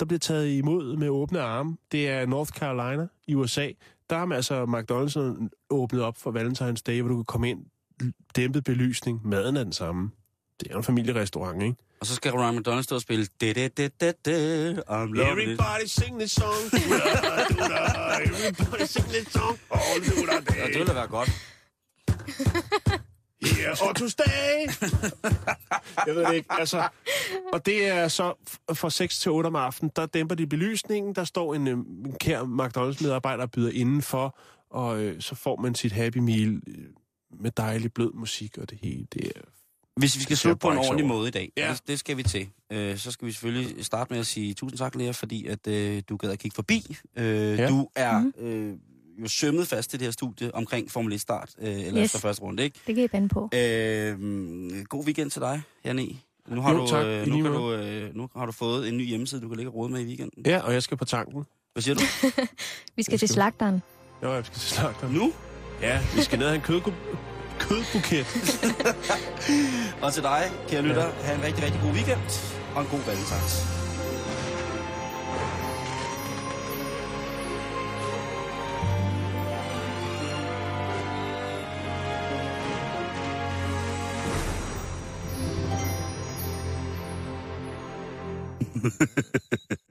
Der bliver taget imod med åbne arme. Det er North Carolina i USA. Der har man altså McDonald's åbnet op for Valentine's Day, hvor du kan komme ind, dæmpet belysning, maden er den samme. Det er jo en familierestaurant, ikke? Og så skal Ronald McDonald stå og spille... Det, det, det, det, det, I'm loving it. Everybody sing this song. Everybody sing this song. All do the Ja, det ville da være godt. Yeah, Otto's Day! jeg ved det ikke, altså... Og det er så fra 6 til 8 om aftenen, der dæmper de belysningen, der står en, øh, en kær McDonald's-medarbejder og byder indenfor, og øh, så får man sit Happy Meal øh, med dejlig blød musik og det hele. Det er Hvis vi skal slutte på en ordentlig over. måde i dag, Ja. det, det skal vi til, øh, så skal vi selvfølgelig starte med at sige tusind tak, Lea, fordi at øh, du gad at kigge forbi. Øh, Ja. Du er Mhm. øh, jo sømmet fast til det her studie omkring Formel 1-start, øh, eller Yes. efter første runde, ikke? Det kan I bande på. Øh, god weekend til dig, Janne. Nu har, Jo, du, tak. Øh, nu, kan du, øh, nu har du fået en ny hjemmeside, du kan ligge og rode med i weekenden. Ja, og jeg skal på tanken. Hvad siger du? Vi skal Det til skal- slagteren. Jo, jeg skal til slagteren. nu? Ja, vi skal ned og have en kød, kødbuket. og til dig, kære lytter, ja. have en rigtig, rigtig god weekend og en god valentins.